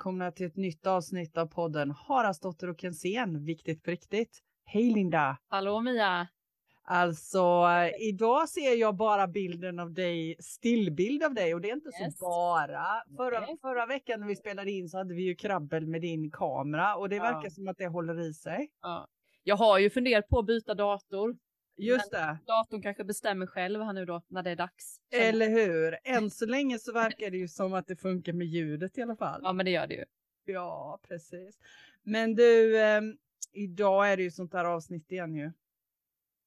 välkomna till ett nytt avsnitt av podden Haraldsdotter och Kensén, viktigt på riktigt. Hej Linda! Hallå Mia! Alltså, idag ser jag bara bilden av dig, stillbild av dig och det är inte yes. så bara. Förra, förra veckan när vi spelade in så hade vi ju krabbel med din kamera och det ja. verkar som att det håller i sig. Ja. Jag har ju funderat på att byta dator. Just det. Datorn kanske bestämmer själv här nu då när det är dags. Eller hur? Än så länge så verkar det ju som att det funkar med ljudet i alla fall. Ja, men det gör det ju. Ja, precis. Men du, eh, idag är det ju sånt där avsnitt igen ju.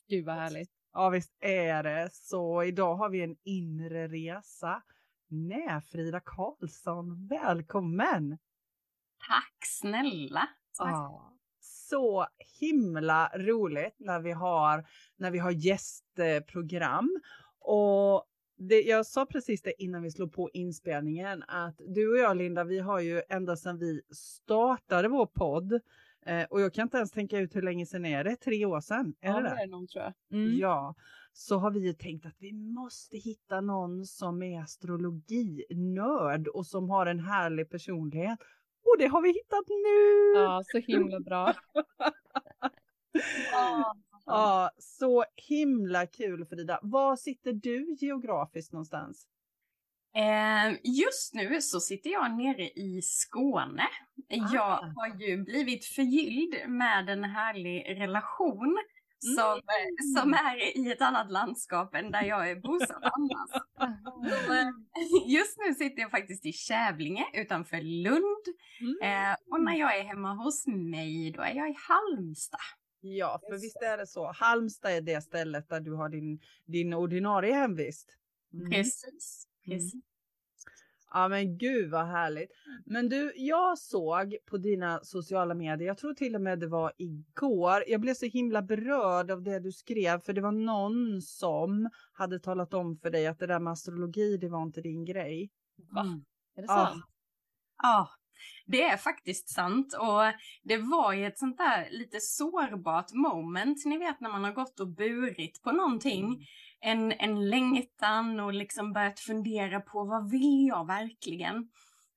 Gud vad härligt. Ja, visst är det. Så idag har vi en inre resa. Nej, Frida Karlsson, välkommen! Tack snälla! Tack. Ja så himla roligt när vi har, när vi har gästprogram. Och det, jag sa precis det innan vi slog på inspelningen att du och jag Linda, vi har ju ända sedan vi startade vår podd eh, och jag kan inte ens tänka ut hur länge sedan är det? Tre år sedan? Är ja, det, det är nog tror jag. Mm. Ja, så har vi ju tänkt att vi måste hitta någon som är astrologinörd och som har en härlig personlighet och det har vi hittat nu! Ja, så himla bra. ja. ja, så himla kul Frida. Var sitter du geografiskt någonstans? Eh, just nu så sitter jag nere i Skåne. Ah. Jag har ju blivit förgylld med en härlig relation som, mm. som är i ett annat landskap än där jag är bosatt annars. Eh, just nu sitter jag faktiskt i Kävlinge utanför Lund. Mm. Eh, och när jag är hemma hos mig då är jag i Halmstad. Ja, för visst är det så. Halmstad är det stället där du har din, din ordinarie hemvist. Mm. Precis, precis. Mm. Ja men gud vad härligt. Men du, jag såg på dina sociala medier, jag tror till och med det var igår, jag blev så himla berörd av det du skrev för det var någon som hade talat om för dig att det där med astrologi, det var inte din grej. Va? Mm. Är det sant? Ja. ja. Det är faktiskt sant och det var ju ett sånt där lite sårbart moment, ni vet när man har gått och burit på någonting. En, en längtan och liksom börjat fundera på vad vill jag verkligen?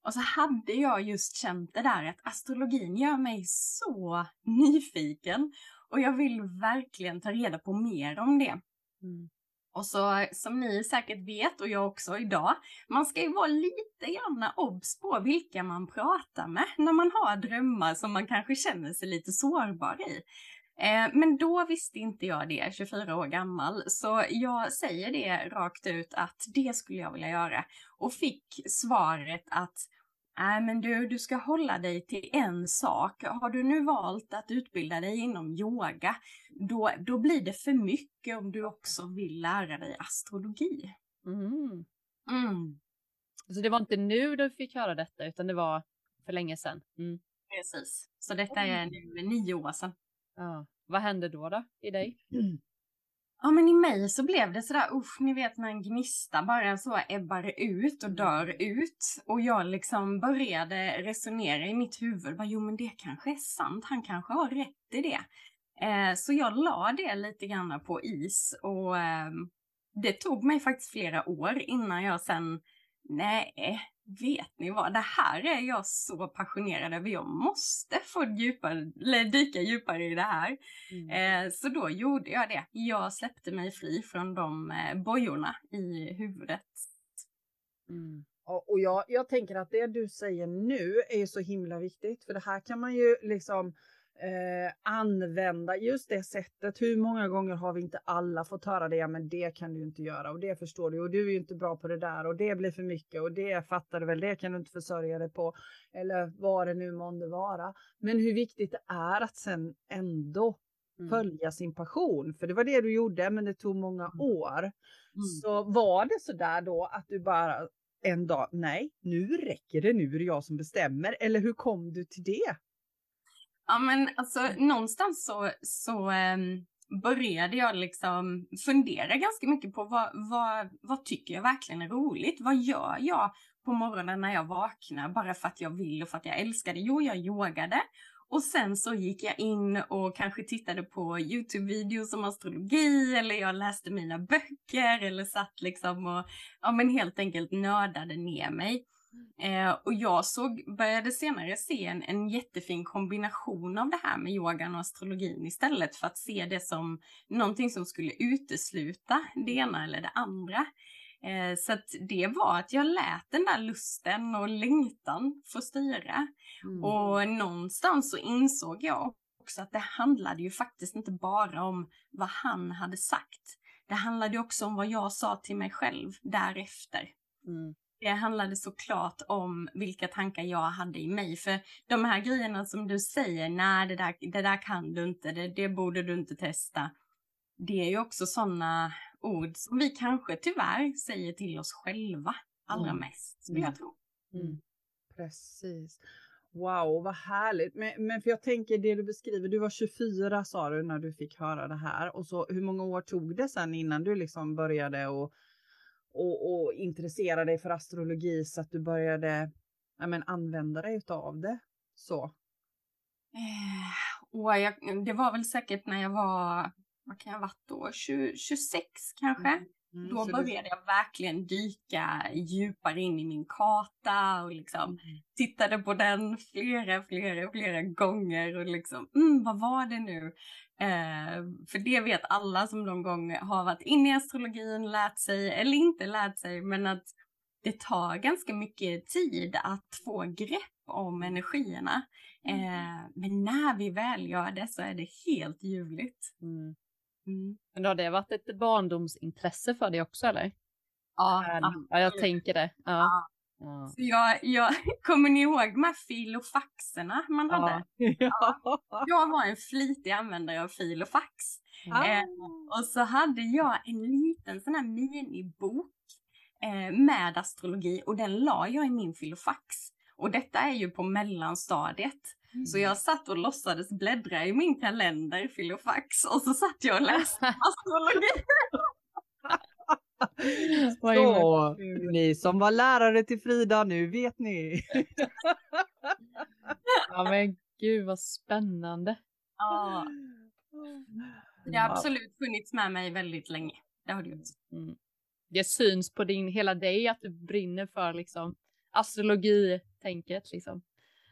Och så hade jag just känt det där att astrologin gör mig så nyfiken och jag vill verkligen ta reda på mer om det. Mm. Och så som ni säkert vet och jag också idag, man ska ju vara lite grann obs på vilka man pratar med när man har drömmar som man kanske känner sig lite sårbar i. Eh, men då visste inte jag det, 24 år gammal, så jag säger det rakt ut att det skulle jag vilja göra. Och fick svaret att Nej men du, du ska hålla dig till en sak. Har du nu valt att utbilda dig inom yoga, då, då blir det för mycket om du också vill lära dig astrologi. Mm. Mm. Så det var inte nu du fick höra detta, utan det var för länge sedan? Mm. Precis. Så detta är nu nio år sedan. Ja. Vad hände då, då i dig? Ja, men i mig så blev det sådär, usch, ni vet när en gnista bara så ebbar ut och dör ut. Och jag liksom började resonera i mitt huvud, bara, jo men det kanske är sant, han kanske har rätt i det. Eh, så jag la det lite grann på is och eh, det tog mig faktiskt flera år innan jag sen, nej, vet ni vad, det här är jag så passionerad över. Jag måste få djupare, dyka djupare i det här. Mm. Eh, så då gjorde jag det. Jag släppte mig fri från de eh, bojorna i huvudet. Mm. Och jag, jag tänker att det du säger nu är så himla viktigt, för det här kan man ju liksom eh, använda just det sättet. Hur många gånger har vi inte alla fått höra det? Ja, men det kan du inte göra och det förstår du och du är inte bra på det där och det blir för mycket och det fattar du väl. Det kan du inte försörja dig på eller vad det nu månde vara. Men hur viktigt det är att sen ändå Mm. följa sin passion. För det var det du gjorde, men det tog många mm. år. Mm. Så var det så där då att du bara en dag, nej, nu räcker det, nu är det jag som bestämmer. Eller hur kom du till det? Ja men alltså någonstans så, så um, började jag liksom fundera ganska mycket på vad, vad, vad tycker jag verkligen är roligt? Vad gör jag på morgonen när jag vaknar bara för att jag vill och för att jag älskar det? Jo, jag yogade. Och sen så gick jag in och kanske tittade på Youtube-videos om astrologi eller jag läste mina böcker eller satt liksom och ja men helt enkelt nördade ner mig. Eh, och jag såg, började senare se en, en jättefin kombination av det här med yogan och astrologin istället för att se det som någonting som skulle utesluta det ena eller det andra. Eh, så att det var att jag lät den där lusten och längtan få styra. Mm. Och någonstans så insåg jag också att det handlade ju faktiskt inte bara om vad han hade sagt. Det handlade också om vad jag sa till mig själv därefter. Mm. Det handlade såklart om vilka tankar jag hade i mig. För de här grejerna som du säger, nej det där, det där kan du inte, det, det borde du inte testa. Det är ju också sådana ord som vi kanske tyvärr säger till oss själva allra mm. mest, skulle jag tro. Mm. Precis. Wow, vad härligt. Men, men för jag tänker det du beskriver, du var 24 sa du när du fick höra det här. Och så hur många år tog det sen innan du liksom började och, och, och intressera dig för astrologi så att du började ja, men, använda dig av det? Så. Eh, och jag, det var väl säkert när jag var, vad kan jag varit då, 20, 26 kanske? Mm. Mm, då började du... jag verkligen dyka djupare in i min karta och liksom mm. tittade på den flera, flera, flera gånger och liksom, mm, vad var det nu? Eh, för det vet alla som någon gång har varit inne i astrologin, lärt sig eller inte lärt sig, men att det tar ganska mycket tid att få grepp om energierna. Mm. Eh, men när vi väl gör det så är det helt ljuvligt. Mm. Mm. Men har det varit ett barndomsintresse för dig också eller? Ja, ja jag tänker det. Ja. Ja. Så jag, jag, kommer ni ihåg de här filofaxerna man hade? Ja. Jag var en flitig användare av filofax. Ah. Eh, och så hade jag en liten sån här minibok eh, med astrologi och den la jag i min filofax. Och detta är ju på mellanstadiet. Så jag satt och låtsades bläddra i min kalender, Filofax, och så satt jag och läste astrologi. så, ni som var lärare till Frida, nu vet ni. ja men gud vad spännande. Ja. Det har absolut funnits med mig väldigt länge. Det har det gjort. Mm. Det syns på din, hela dig att du brinner för liksom astrologi-tänket liksom.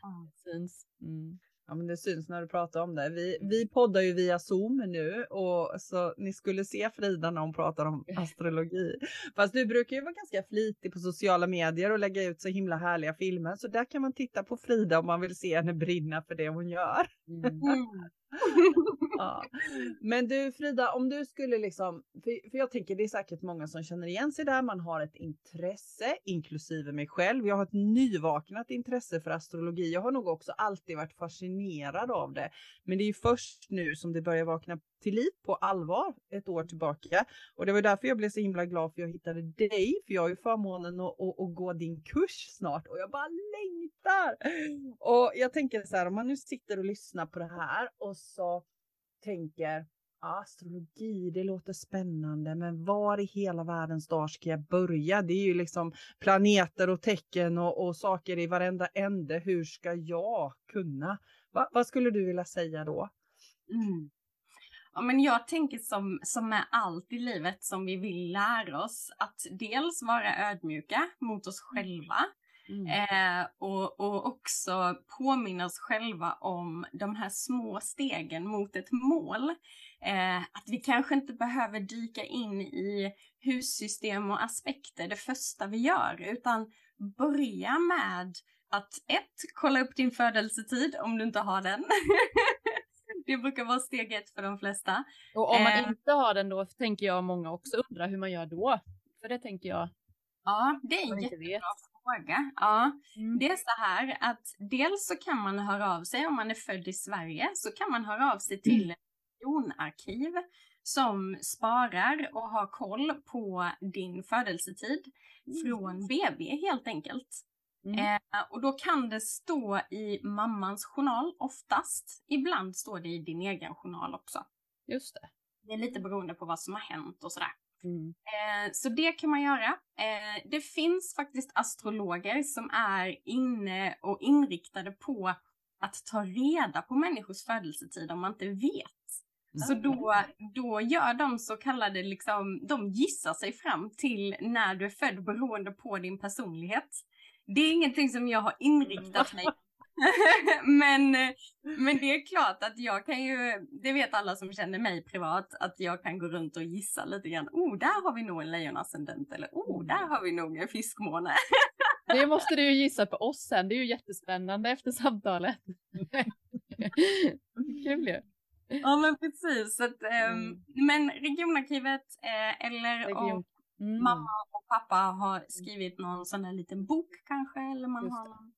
Ja. Det syns. Mm. Ja, men det syns när du pratar om det. Vi, vi poddar ju via Zoom nu och så ni skulle se Frida när hon pratar om astrologi. Fast du brukar ju vara ganska flitig på sociala medier och lägga ut så himla härliga filmer. Så där kan man titta på Frida om man vill se henne brinna för det hon gör. Mm. ja. Men du Frida, om du skulle liksom, för, för jag tänker det är säkert många som känner igen sig där, man har ett intresse, inklusive mig själv. Jag har ett nyvaknat intresse för astrologi. Jag har nog också alltid varit fascinerad av det. Men det är först nu som det börjar vakna till liv på allvar ett år tillbaka. Och det var därför jag blev så himla glad för jag hittade dig, för jag har ju förmånen att, att, att gå din kurs snart och jag bara längtar. Och jag tänker så här, om man nu sitter och lyssnar på det här och så tänker astrologi, det låter spännande, men var i hela världens dag ska jag börja? Det är ju liksom planeter och tecken och, och saker i varenda ände. Hur ska jag kunna? Va, vad skulle du vilja säga då? Mm. Ja, men jag tänker som, som med allt i livet som vi vill lära oss, att dels vara ödmjuka mot oss själva, Mm. Eh, och, och också påminna oss själva om de här små stegen mot ett mål. Eh, att vi kanske inte behöver dyka in i hussystem och aspekter det första vi gör, utan börja med att ett, kolla upp din födelsetid om du inte har den. det brukar vara steg ett för de flesta. Och om man eh, inte har den då tänker jag många också undrar hur man gör då. För det tänker jag. Ja, det är en jättebra fråga. Ja, mm. det är så här att dels så kan man höra av sig om man är född i Sverige så kan man höra av sig till mm. regionarkiv som sparar och har koll på din födelsetid mm. från BB helt enkelt. Mm. Eh, och då kan det stå i mammans journal oftast. Ibland står det i din egen journal också. Just det. Det är lite beroende på vad som har hänt och sådär. Mm. Eh, så det kan man göra. Eh, det finns faktiskt astrologer som är inne och inriktade på att ta reda på människors födelsetid om man inte vet. Så då, då gör de så kallade, liksom, de gissar sig fram till när du är född beroende på din personlighet. Det är ingenting som jag har inriktat mig men, men det är klart att jag kan ju, det vet alla som känner mig privat, att jag kan gå runt och gissa lite grann. Oh, där har vi nog en lejonascendent eller oh, där har vi nog en fiskmåne. Det måste du ju gissa på oss sen, det är ju jättespännande efter samtalet. Kul ju. Ja men precis. Att, um, Men regionarkivet eh, eller Region. Mm. mamma och pappa har skrivit någon sån här liten bok kanske eller man har någon,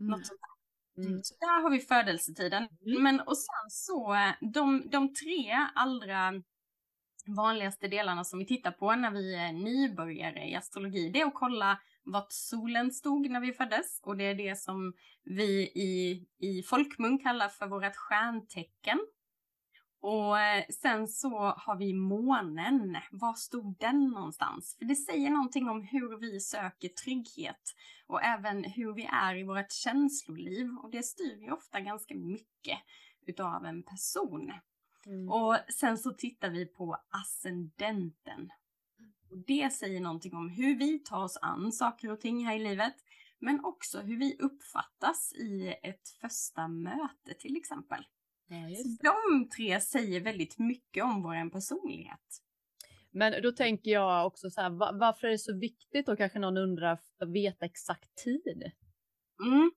Mm. något sånt där. Mm. Så där har vi födelsetiden. Mm. Men och sen så, eh, de, de tre allra vanligaste delarna som vi tittar på när vi är nybörjare i astrologi, det är att kolla vart solen stod när vi föddes. Och det är det som vi i, i folkmun kallar för vårt stjärntecken. Och eh, sen så har vi månen. Var stod den någonstans? För det säger någonting om hur vi söker trygghet och även hur vi är i vårt känsloliv. Och det styr ju ofta ganska mycket utav en person. Mm. Och sen så tittar vi på ascendenten. Och det säger någonting om hur vi tar oss an saker och ting här i livet. Men också hur vi uppfattas i ett första möte till exempel. Ja, de tre säger väldigt mycket om vår personlighet. Men då tänker jag också så här, va- varför är det så viktigt då kanske någon undrar att veta exakt tid? Mm.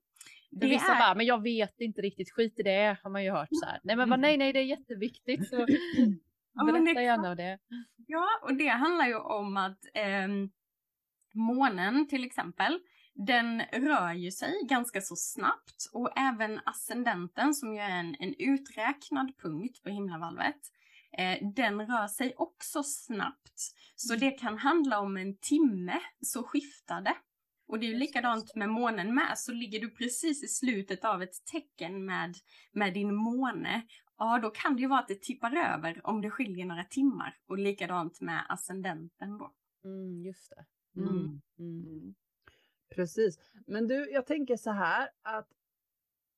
För Det vissa är, bara, men jag vet inte riktigt, skit i det, har man ju hört så här. Nej men bara, nej nej det är jätteviktigt. Så Ja, berätta gärna om det. ja, och det handlar ju om att ehm, månen till exempel, den rör ju sig ganska så snabbt och även ascendenten som ju är en, en uträknad punkt på himlavalvet, eh, den rör sig också snabbt. Så det kan handla om en timme, så skiftar det. Och det är ju likadant med månen med, så ligger du precis i slutet av ett tecken med, med din måne, ja då kan det ju vara att det tippar över om det skiljer några timmar. Och likadant med ascendenten då. Mm, just det. Mm. Mm. Precis. Men du, jag tänker så här att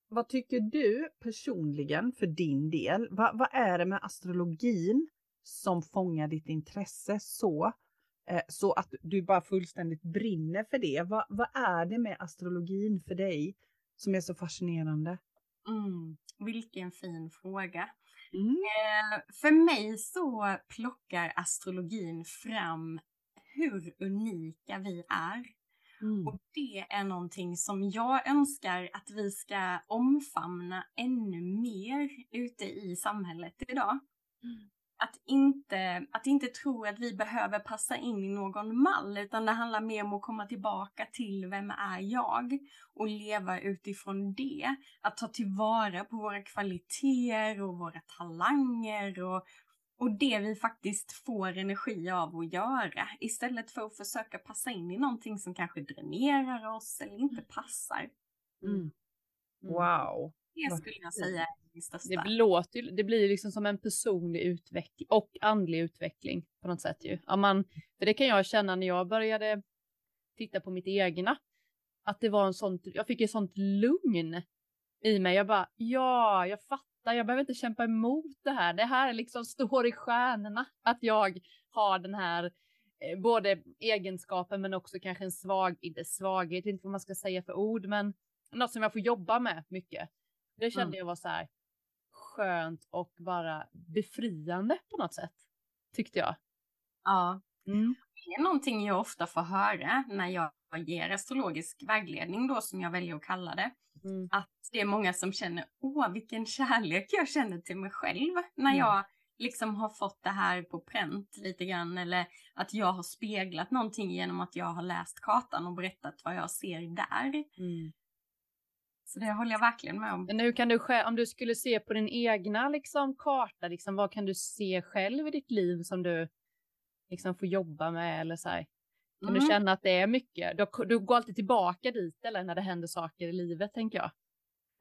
vad tycker du personligen för din del? Va, vad är det med astrologin som fångar ditt intresse så, eh, så att du bara fullständigt brinner för det? Va, vad är det med astrologin för dig som är så fascinerande? Mm, vilken fin fråga. Mm. Eh, för mig så plockar astrologin fram hur unika vi är. Mm. Och det är någonting som jag önskar att vi ska omfamna ännu mer ute i samhället idag. Att inte, att inte tro att vi behöver passa in i någon mall, utan det handlar mer om att komma tillbaka till vem är jag och leva utifrån det. Att ta tillvara på våra kvaliteter och våra talanger och, och det vi faktiskt får energi av att göra istället för att försöka passa in i någonting som kanske dränerar oss eller inte passar. Mm. Mm. Wow. Det skulle jag säga är det största. Det, låter, ju- det blir liksom som en personlig utveckling och andlig utveckling på något sätt ju. Ja, man, för det kan jag känna när jag började titta på mitt egna. Att det var en sån, jag fick ett sånt lugn i mig. Jag bara, ja, jag fattar, jag behöver inte kämpa emot det här. Det här liksom står i stjärnorna att jag har den här eh, både egenskapen men också kanske en svag, inte svaghet, inte vad man ska säga för ord, men något som jag får jobba med mycket. Det kände Mm. jag var så här skönt och bara befriande på något sätt. Tyckte jag. Ja, Mm. det är någonting jag ofta får höra när jag ger astrologisk vägledning då som jag väljer att kalla det. Mm. Att det är många som känner, åh vilken kärlek jag känner till mig själv när Mm. jag liksom har fått det här på pränt lite grann eller att jag har speglat någonting genom att jag har läst kartan och berättat vad jag ser där. Mm. Så det håller jag verkligen med om. Men hur kan du själv, om du skulle se på din egna liksom, karta, liksom, vad kan du se själv i ditt liv som du liksom, får jobba med eller så här? Kan Mm. du känna att det är mycket? Du, du går alltid tillbaka dit eller när det händer saker i livet tänker jag.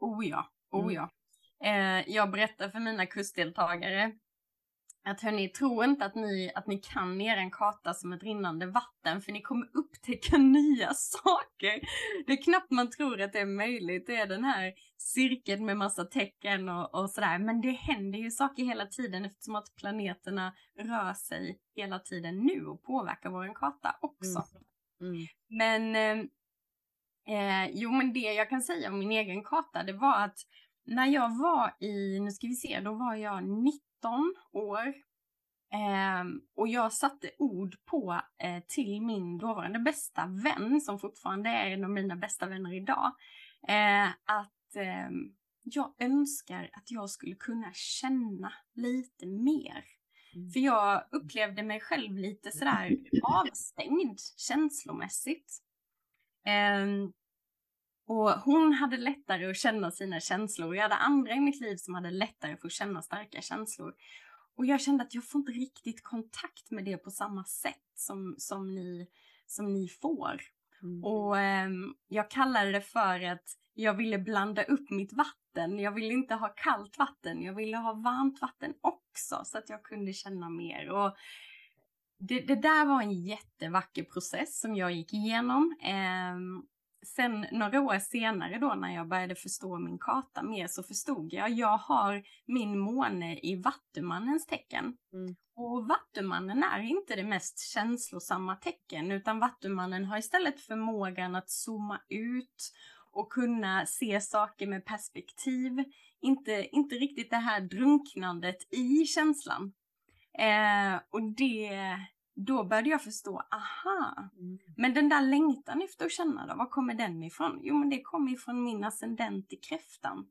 Oh ja, oh Mm. ja. Eh, jag berättar för mina kursdeltagare att hörni, tro inte att ni, att ni kan er karta som ett rinnande vatten, för ni kommer upptäcka nya saker. Det är knappt man tror att det är möjligt. Det är den här cirkeln med massa tecken och, och sådär. Men det händer ju saker hela tiden eftersom att planeterna rör sig hela tiden nu och påverkar vår karta också. Mm. Men Eh, jo, men det jag kan säga om min egen karta, det var att när jag var i, nu ska vi se, då var jag 19 år. Eh, och jag satte ord på eh, till min dåvarande bästa vän, som fortfarande är en av mina bästa vänner idag, eh, att ehm, jag önskar att jag skulle kunna känna lite mer. Mm. För jag upplevde mig själv lite sådär avstängd känslomässigt. Och hon hade lättare att känna sina känslor. Jag hade andra i mitt liv som hade lättare för att känna starka känslor. Och jag kände att jag får inte riktigt kontakt med det på samma sätt som, som, ni, som ni får. Mm. Och um, jag kallade det för att jag ville blanda upp mitt vatten. Jag ville inte ha kallt vatten, jag ville ha varmt vatten också så att jag kunde känna mer. Och det, det där var en jättevacker process som jag gick igenom. Um, sen några år senare då när jag började förstå min karta mer så förstod jag, jag har min måne i Vattumannens tecken. Mm. Och Vattumannen är inte det mest känslosamma tecken utan Vattumannen har istället förmågan att zooma ut och kunna se saker med perspektiv. Inte, inte riktigt det här drunknandet i känslan. Eh, och det, då började jag förstå, aha, mm. men den där längtan efter att känna då, var kommer den ifrån? Jo, men det kommer ifrån min ascendent i kräftan.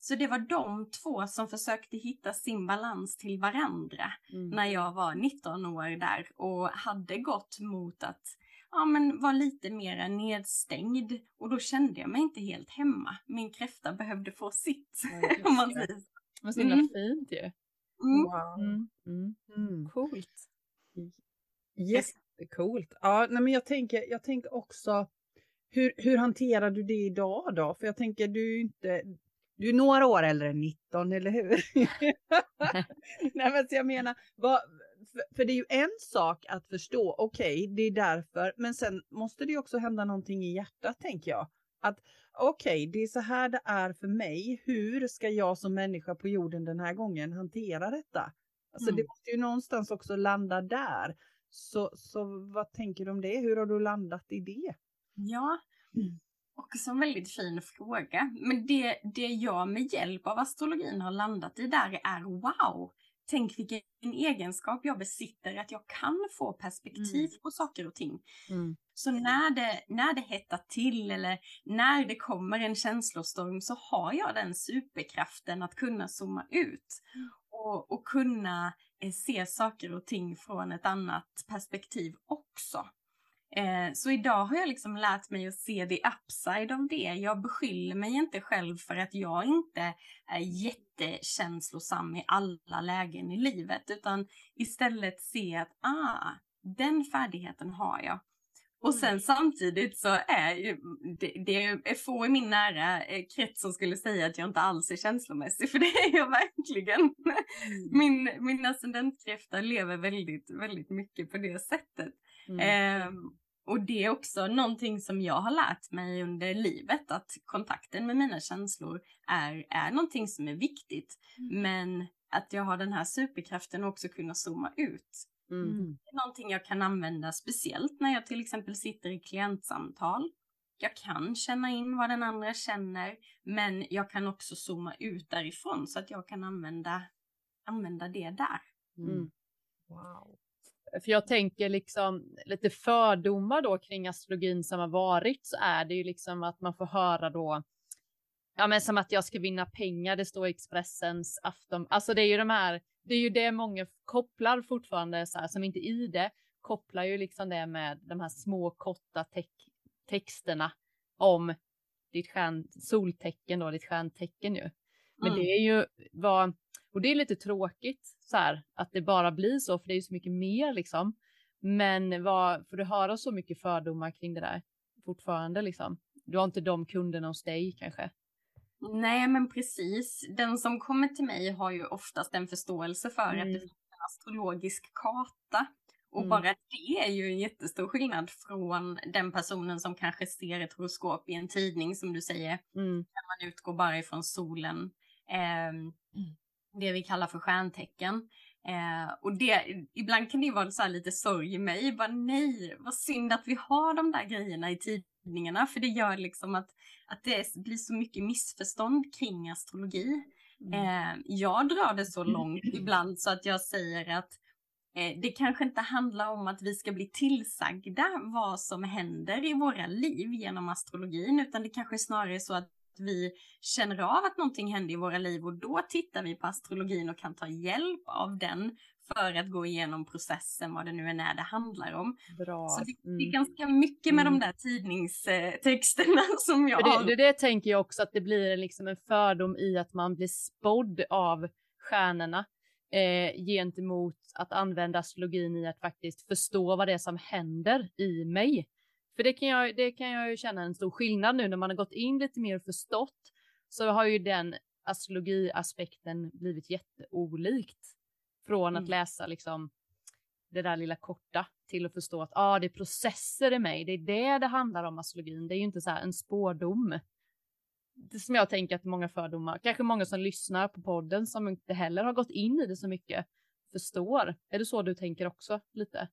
Så det var de två som försökte hitta sin balans till varandra mm. när jag var 19 år där och hade gått mot att ja, men var lite mer nedstängd och då kände jag mig inte helt hemma. Min kräfta behövde få sitt. om man säger så. Men så himla mm. fint ju. Mm. Wow. Mm. Mm. mm. Coolt. Jättecoolt. Ja, nej, men jag tänker, jag tänker också hur, hur hanterar du det idag då? För jag tänker du är inte, du är några år äldre än 19, eller hur? nej, men så jag menar, vad, för, för, det är ju en sak att förstå, okej, okay, det är därför, men sen måste det ju också hända någonting i hjärtat, tänker jag. Att okej, okay, det är så här det är för mig. Hur ska jag som människa på jorden den här gången hantera detta? Alltså mm. det måste ju någonstans också landa där. Så, så vad tänker du om det? Hur har du landat i det? Ja, mm. också en väldigt fin fråga. Men det, det jag med hjälp av astrologin har landat i där är wow, tänk vilken egenskap jag besitter, att jag kan få perspektiv mm. på saker och ting. Mm. Så när det, när det hettar till eller när det kommer en känslostorm så har jag den superkraften att kunna zooma ut mm. och, och kunna Eh, se saker och ting från ett annat perspektiv också. Eh, så idag har jag liksom lärt mig att se the upside av det. Jag beskyller mig inte själv för att jag inte är jättekänslosam i alla lägen i livet, utan istället se att ah, den färdigheten har jag. Och sen mm. samtidigt så är ju, det, det är få i min nära eh, krets som skulle säga att jag inte alls är känslomässig, för det är jag verkligen. Mm. Min, min ascendentkräfta lever väldigt, väldigt mycket på det sättet. Mm. Um, och det är också någonting som jag har lärt mig under livet, att kontakten med mina känslor är, är någonting som är viktigt. Mm. Men att jag har den här superkraften också kunna zooma ut. Mm. mm. Det är någonting jag kan använda speciellt när jag till exempel sitter i klientsamtal. Jag kan känna in vad den andra känner, men jag kan också zooma ut därifrån så att jag kan använda, använda det där. Mm. Wow. För jag tänker liksom lite fördomar då kring astrologin som har varit så är det ju liksom att man får höra då Ja men som att jag ska vinna pengar, det står i Expressens afton. Alltså det är ju de här, det är ju det många kopplar fortfarande så här, som inte i det, kopplar ju liksom det med de här små korta te texterna om ditt stjärn, soltecken då, ditt stjärntecken ju. Men mm. det är ju vad, och det är lite tråkigt så här att det bara blir så, för det är ju så mycket mer liksom. Men vad, får du höra så mycket fördomar kring det där fortfarande liksom? Du har inte de kunderna hos dig kanske? Nej, men precis. Den som kommer till mig har ju oftast en förståelse för mm. att det mm. finns en astrologisk karta. Och mm. bara det är ju en jättestor skillnad från den personen som kanske ser ett horoskop i en tidning som du säger. Mm. Där man utgår bara ifrån solen. Eh, det vi kallar för stjärntecken. Eh, och det, ibland kan det vara så lite sorg i mig. Bara, nej, vad synd att vi har de där grejerna i tidningarna. För det gör liksom att, att det blir så mycket missförstånd kring astrologi. Mm. Eh, jag drar det så långt ibland så att jag säger att eh, det kanske inte handlar om att vi ska bli tillsagda vad som händer i våra liv genom astrologin, utan det kanske är snarare så att vi känner av att någonting händer i våra liv och då tittar vi på astrologin och kan ta hjälp av den för att gå igenom processen, vad det nu än är det handlar om. Bra. Så det, det är mm. ganska mycket med mm. de där tidningstexterna som jag det, har. Det, det tänker jag också att det blir liksom en fördom i att man blir spådd av stjärnorna eh, gentemot att använda astrologin i att faktiskt förstå vad det är som händer i mig. För det kan jag, det kan jag ju känna en stor skillnad nu när man har gått in lite mer och förstått så har ju den astrologiaspekten blivit jätteolikt från mm. att läsa liksom det där lilla korta till att förstå att ah, det är processer i mig. Det är det det handlar om astrologin. Det är ju inte så här en spårdom. Det som jag tänker att många fördomar, kanske många som lyssnar på podden som inte heller har gått in i det så mycket förstår. Är det så du tänker också lite?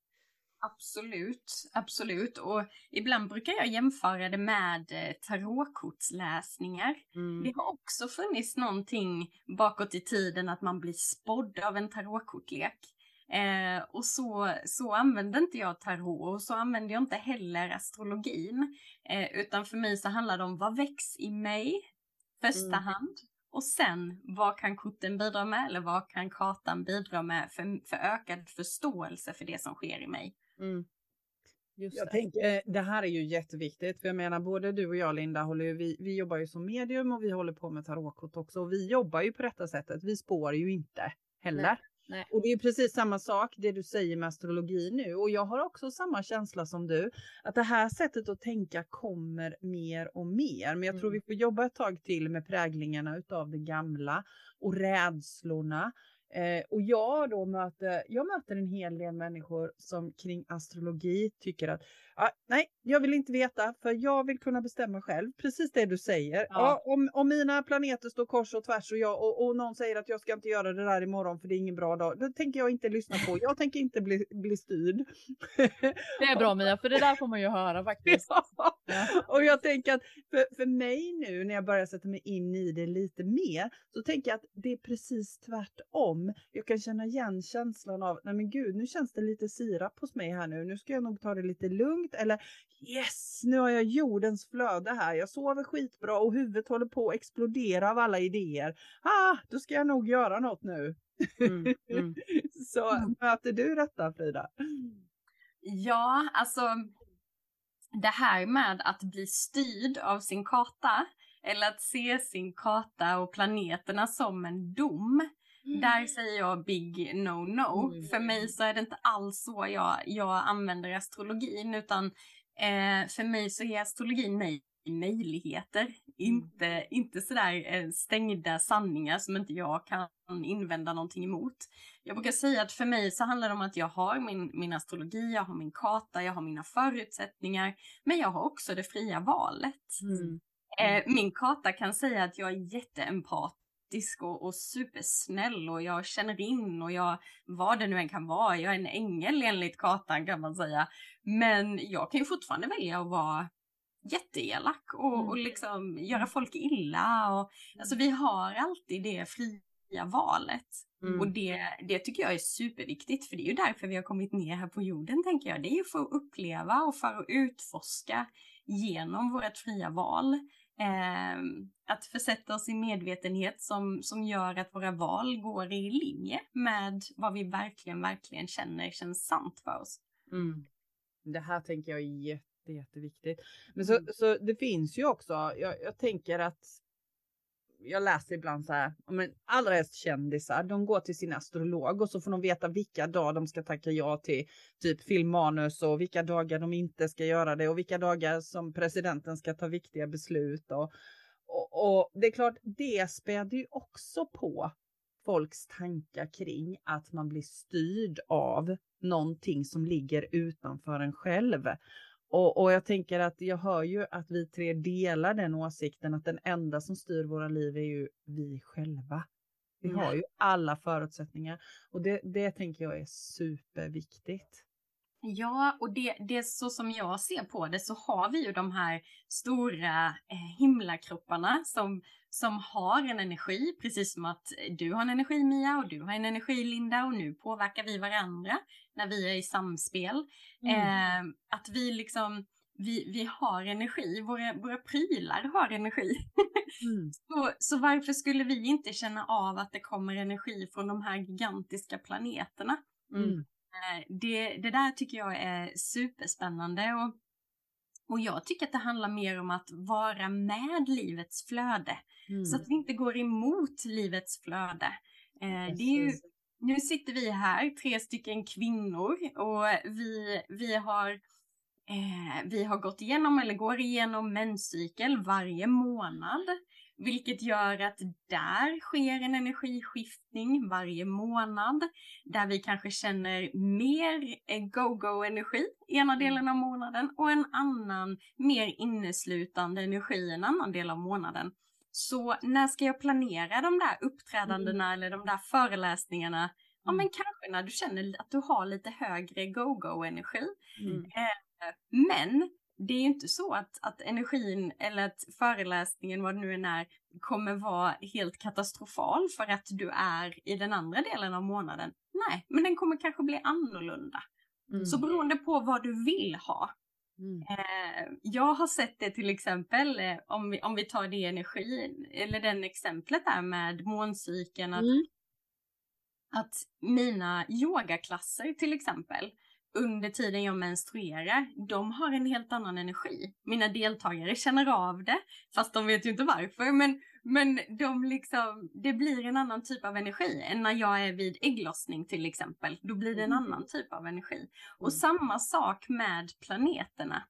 Absolut, absolut. Och ibland brukar jag jämföra det med eh, tarotkortsläsningar. Mm. Det har också funnits någonting bakåt i tiden att man blir spådd av en tarotkortlek. Eh, och så, så använder inte jag tarot och så använder jag inte heller astrologin. Eh, utan för mig så handlar det om vad väcks i mig första mm. hand. Och sen vad kan korten bidra med eller vad kan kartan bidra med för, för ökad förståelse för det som sker i mig. Mm. Just jag det. tänker, eh, det här är ju jätteviktigt, för jag menar både du och jag Linda, håller, vi, vi jobbar ju som medium och vi håller på med tarotkort också och vi jobbar ju på detta sättet. Vi spår ju inte heller. Nej. Nej. Och det är precis samma sak det du säger med astrologi nu och jag har också samma känsla som du att det här sättet att tänka kommer mer och mer. Men jag mm. tror vi får jobba ett tag till med präglingarna utav det gamla och rädslorna Eh, och jag då möter, jag möter en hel del människor som kring astrologi tycker att ah, nej, jag vill inte veta för jag vill kunna bestämma själv. Precis det du säger. Ja. Ah, om, om mina planeter står kors och tvärs och, jag, och, och någon säger att jag ska inte göra det där imorgon för det är ingen bra dag. Det tänker jag inte lyssna på. Jag tänker inte bli, bli styrd. Det är bra Mia, för det där får man ju höra faktiskt. Ja. Och jag tänker att för, för mig nu när jag börjar sätta mig in i det lite mer så tänker jag att det är precis tvärtom. Jag kan känna igen känslan av, nej men gud, nu känns det lite sirap hos mig här nu. Nu ska jag nog ta det lite lugnt eller yes, nu har jag jordens flöde här. Jag sover skitbra och huvudet håller på att explodera av alla idéer. Ah, då ska jag nog göra något nu. Mm, mm. Så mm. möter du detta Frida? Ja, alltså det här med att bli styrd av sin karta eller att se sin karta och planeterna som en dom. Mm. Där säger jag big no no. Mm. För mig så är det inte alls så jag, jag använder astrologin utan eh, för mig så är astrologin mig möjligheter. Mm. Inte, inte sådär eh, stängda sanningar som inte jag kan invända någonting emot. Jag brukar säga att för mig så handlar det om att jag har min, min astrologi, jag har min karta, jag har mina förutsättningar, men jag har också det fria valet. Mm. Eh, min karta kan säga att jag är jätteempatisk och, och supersnäll och jag känner in och jag, vad det nu än kan vara, jag är en ängel enligt kartan kan man säga. Men jag kan ju fortfarande välja att vara jätteelak och, mm. och liksom göra folk illa. Och, alltså vi har alltid det fria valet. Mm. Och det, det tycker jag är superviktigt, för det är ju därför vi har kommit ner här på jorden, tänker jag. Det är ju för att uppleva och för att utforska genom vårt fria val. Eh, att försätta oss i medvetenhet som, som gör att våra val går i linje med vad vi verkligen, verkligen känner känns sant för oss. Mm. Det här tänker jag är jätte, jätteviktigt. Men så, mm. så det finns ju också, jag, jag tänker att jag läser ibland så här, men allra helst kändisar, de går till sin astrolog och så får de veta vilka dagar de ska tacka ja till typ filmmanus och vilka dagar de inte ska göra det och vilka dagar som presidenten ska ta viktiga beslut. Och, och, och det är klart, det späder ju också på folks tankar kring att man blir styrd av någonting som ligger utanför en själv. Och, och, jag tänker att jag hör ju att vi tre delar den åsikten att den enda som styr våra liv är ju vi själva. Vi har ju alla förutsättningar och det, det tänker jag är superviktigt. Ja, och det, det är så som jag ser på det så har vi ju de här stora eh, himlakropparna som, som har en energi, precis som att du har en energi Mia och du har en energi Linda och nu påverkar vi varandra när vi är i samspel. Mm. Eh, att vi liksom, vi, vi har energi, våra, våra prylar har energi. Mm. så, så varför skulle vi inte känna av att det kommer energi från de här gigantiska planeterna? Mm. Eh, det, det där tycker jag är superspännande och, och jag tycker att det handlar mer om att vara med livets flöde. Mm. Så att vi inte går emot livets flöde. Eh, det är ju, nu sitter vi här, tre stycken kvinnor och vi, vi har eh, vi har gått igenom eller går igenom menscykel varje månad. Vilket gör att där sker en energiskiftning varje månad. Där vi kanske känner mer go-go-energi ena mm. delen av månaden och en annan mer inneslutande energi en annan del av månaden. Så när ska jag planera de där uppträdandena mm. eller de där föreläsningarna? Ja men mm. kanske när du känner att du har lite högre go-go-energi. Mm. Eh, men det är inte så att, att energin eller att föreläsningen, vad det nu än är, kommer vara helt katastrofal för att du är i den andra delen av månaden. Nej, men den kommer kanske bli annorlunda. Mm. Så beroende på vad du vill ha. Mm. Eh, jag har sett det till exempel, eh, om, vi, om vi tar det energin, eller den exemplet där med måncykeln, att, mm. att mina yogaklasser till exempel, under tiden jag menstruerar, de har en helt annan energi. Mina deltagare känner av det, fast de vet ju inte varför. Men, men de liksom, det blir en annan typ av energi än när jag är vid ägglossning till exempel. Då blir det en mm. annan typ av energi. Och mm. samma sak med planeterna.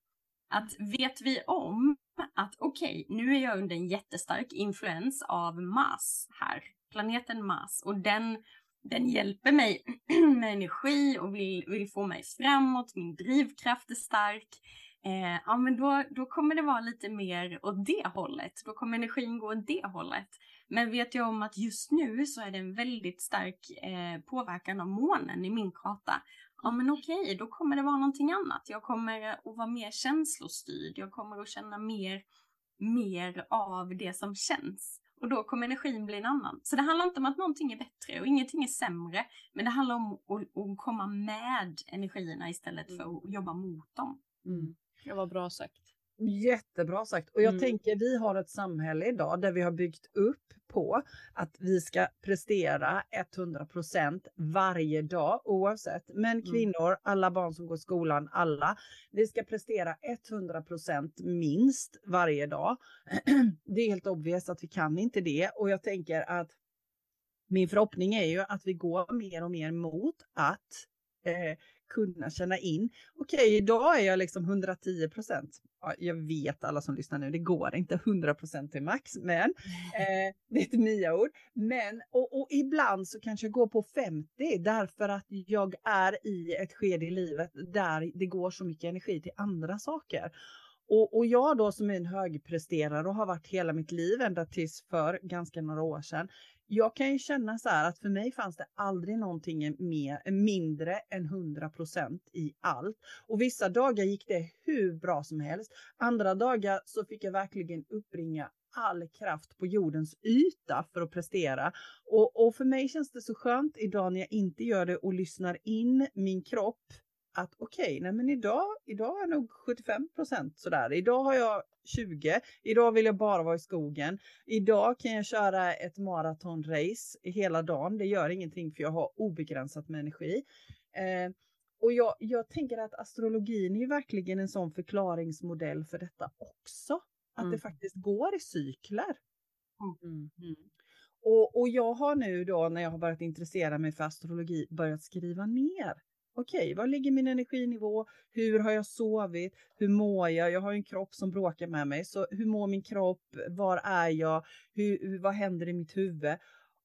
Att vet vi om att okej, okay, nu är jag under en jättestark influens av Mars här, planeten Mars, och den den hjälper mig med energi och vill, vill få mig framåt, min drivkraft är stark. Eh, ja, men då, då kommer det vara lite mer åt det hållet. Då kommer energin gå åt det hållet. Men vet jag om att just nu så är det en väldigt stark eh, påverkan av månen i min karta. Ja men okej, okay, då kommer det vara någonting annat. Jag kommer att vara mer känslostyrd. Jag kommer att känna mer, mer av det som känns. Och då kommer energin bli en annan. Så det handlar inte om att någonting är bättre och ingenting är sämre. Men det handlar om att, att komma med energierna istället för att jobba mot dem. Mm. Det var bra sagt. Jättebra sagt. Och jag mm. tänker vi har ett samhälle idag där vi har byggt upp på att vi ska prestera 100% varje dag oavsett. Män, mm. kvinnor, mm. alla barn som går i skolan, alla. Vi ska prestera 100% minst varje dag. det är helt obvious att vi kan inte det och jag tänker att min förhoppning är ju att vi går mer och mer mot att eh, kunna känna in. Okej, okay, idag är jag liksom 110 procent. Ja, jag vet alla som lyssnar nu, det går inte 100 procent till max, men eh, det är ett nya-ord. Men och, och, ibland så kanske jag går på 50 därför att jag är i ett skede i livet där det går så mycket energi till andra saker. Och, och jag då som är en högpresterare och har varit hela mitt liv ända tills för ganska några år sedan jag kan ju känna så här att för mig fanns det aldrig någonting mer, mindre än 100% i allt. Och vissa dagar gick det hur bra som helst. Andra dagar så fick jag verkligen uppbringa all kraft på jordens yta för att prestera. Och, och för mig känns det så skönt idag när jag inte gör det och lyssnar in min kropp att okej, okay, nej men idag, idag är nog 75 procent sådär. Idag har jag 20. Idag vill jag bara vara i skogen. Idag kan jag köra ett maratonrace hela dagen. Det gör ingenting för jag har obegränsat med energi. Eh, och jag, jag tänker att astrologin är ju verkligen en sån förklaringsmodell för detta också. Att mm. det faktiskt går i cykler. Mm. Mm. Och, och jag har nu då när jag har börjat intressera mig för astrologi börjat skriva ner okej, okay, var ligger min energinivå? Hur har jag sovit? Hur mår jag? Jag har en kropp som bråkar med mig, så hur mår min kropp? Var är jag? Hur, vad händer i mitt huvud?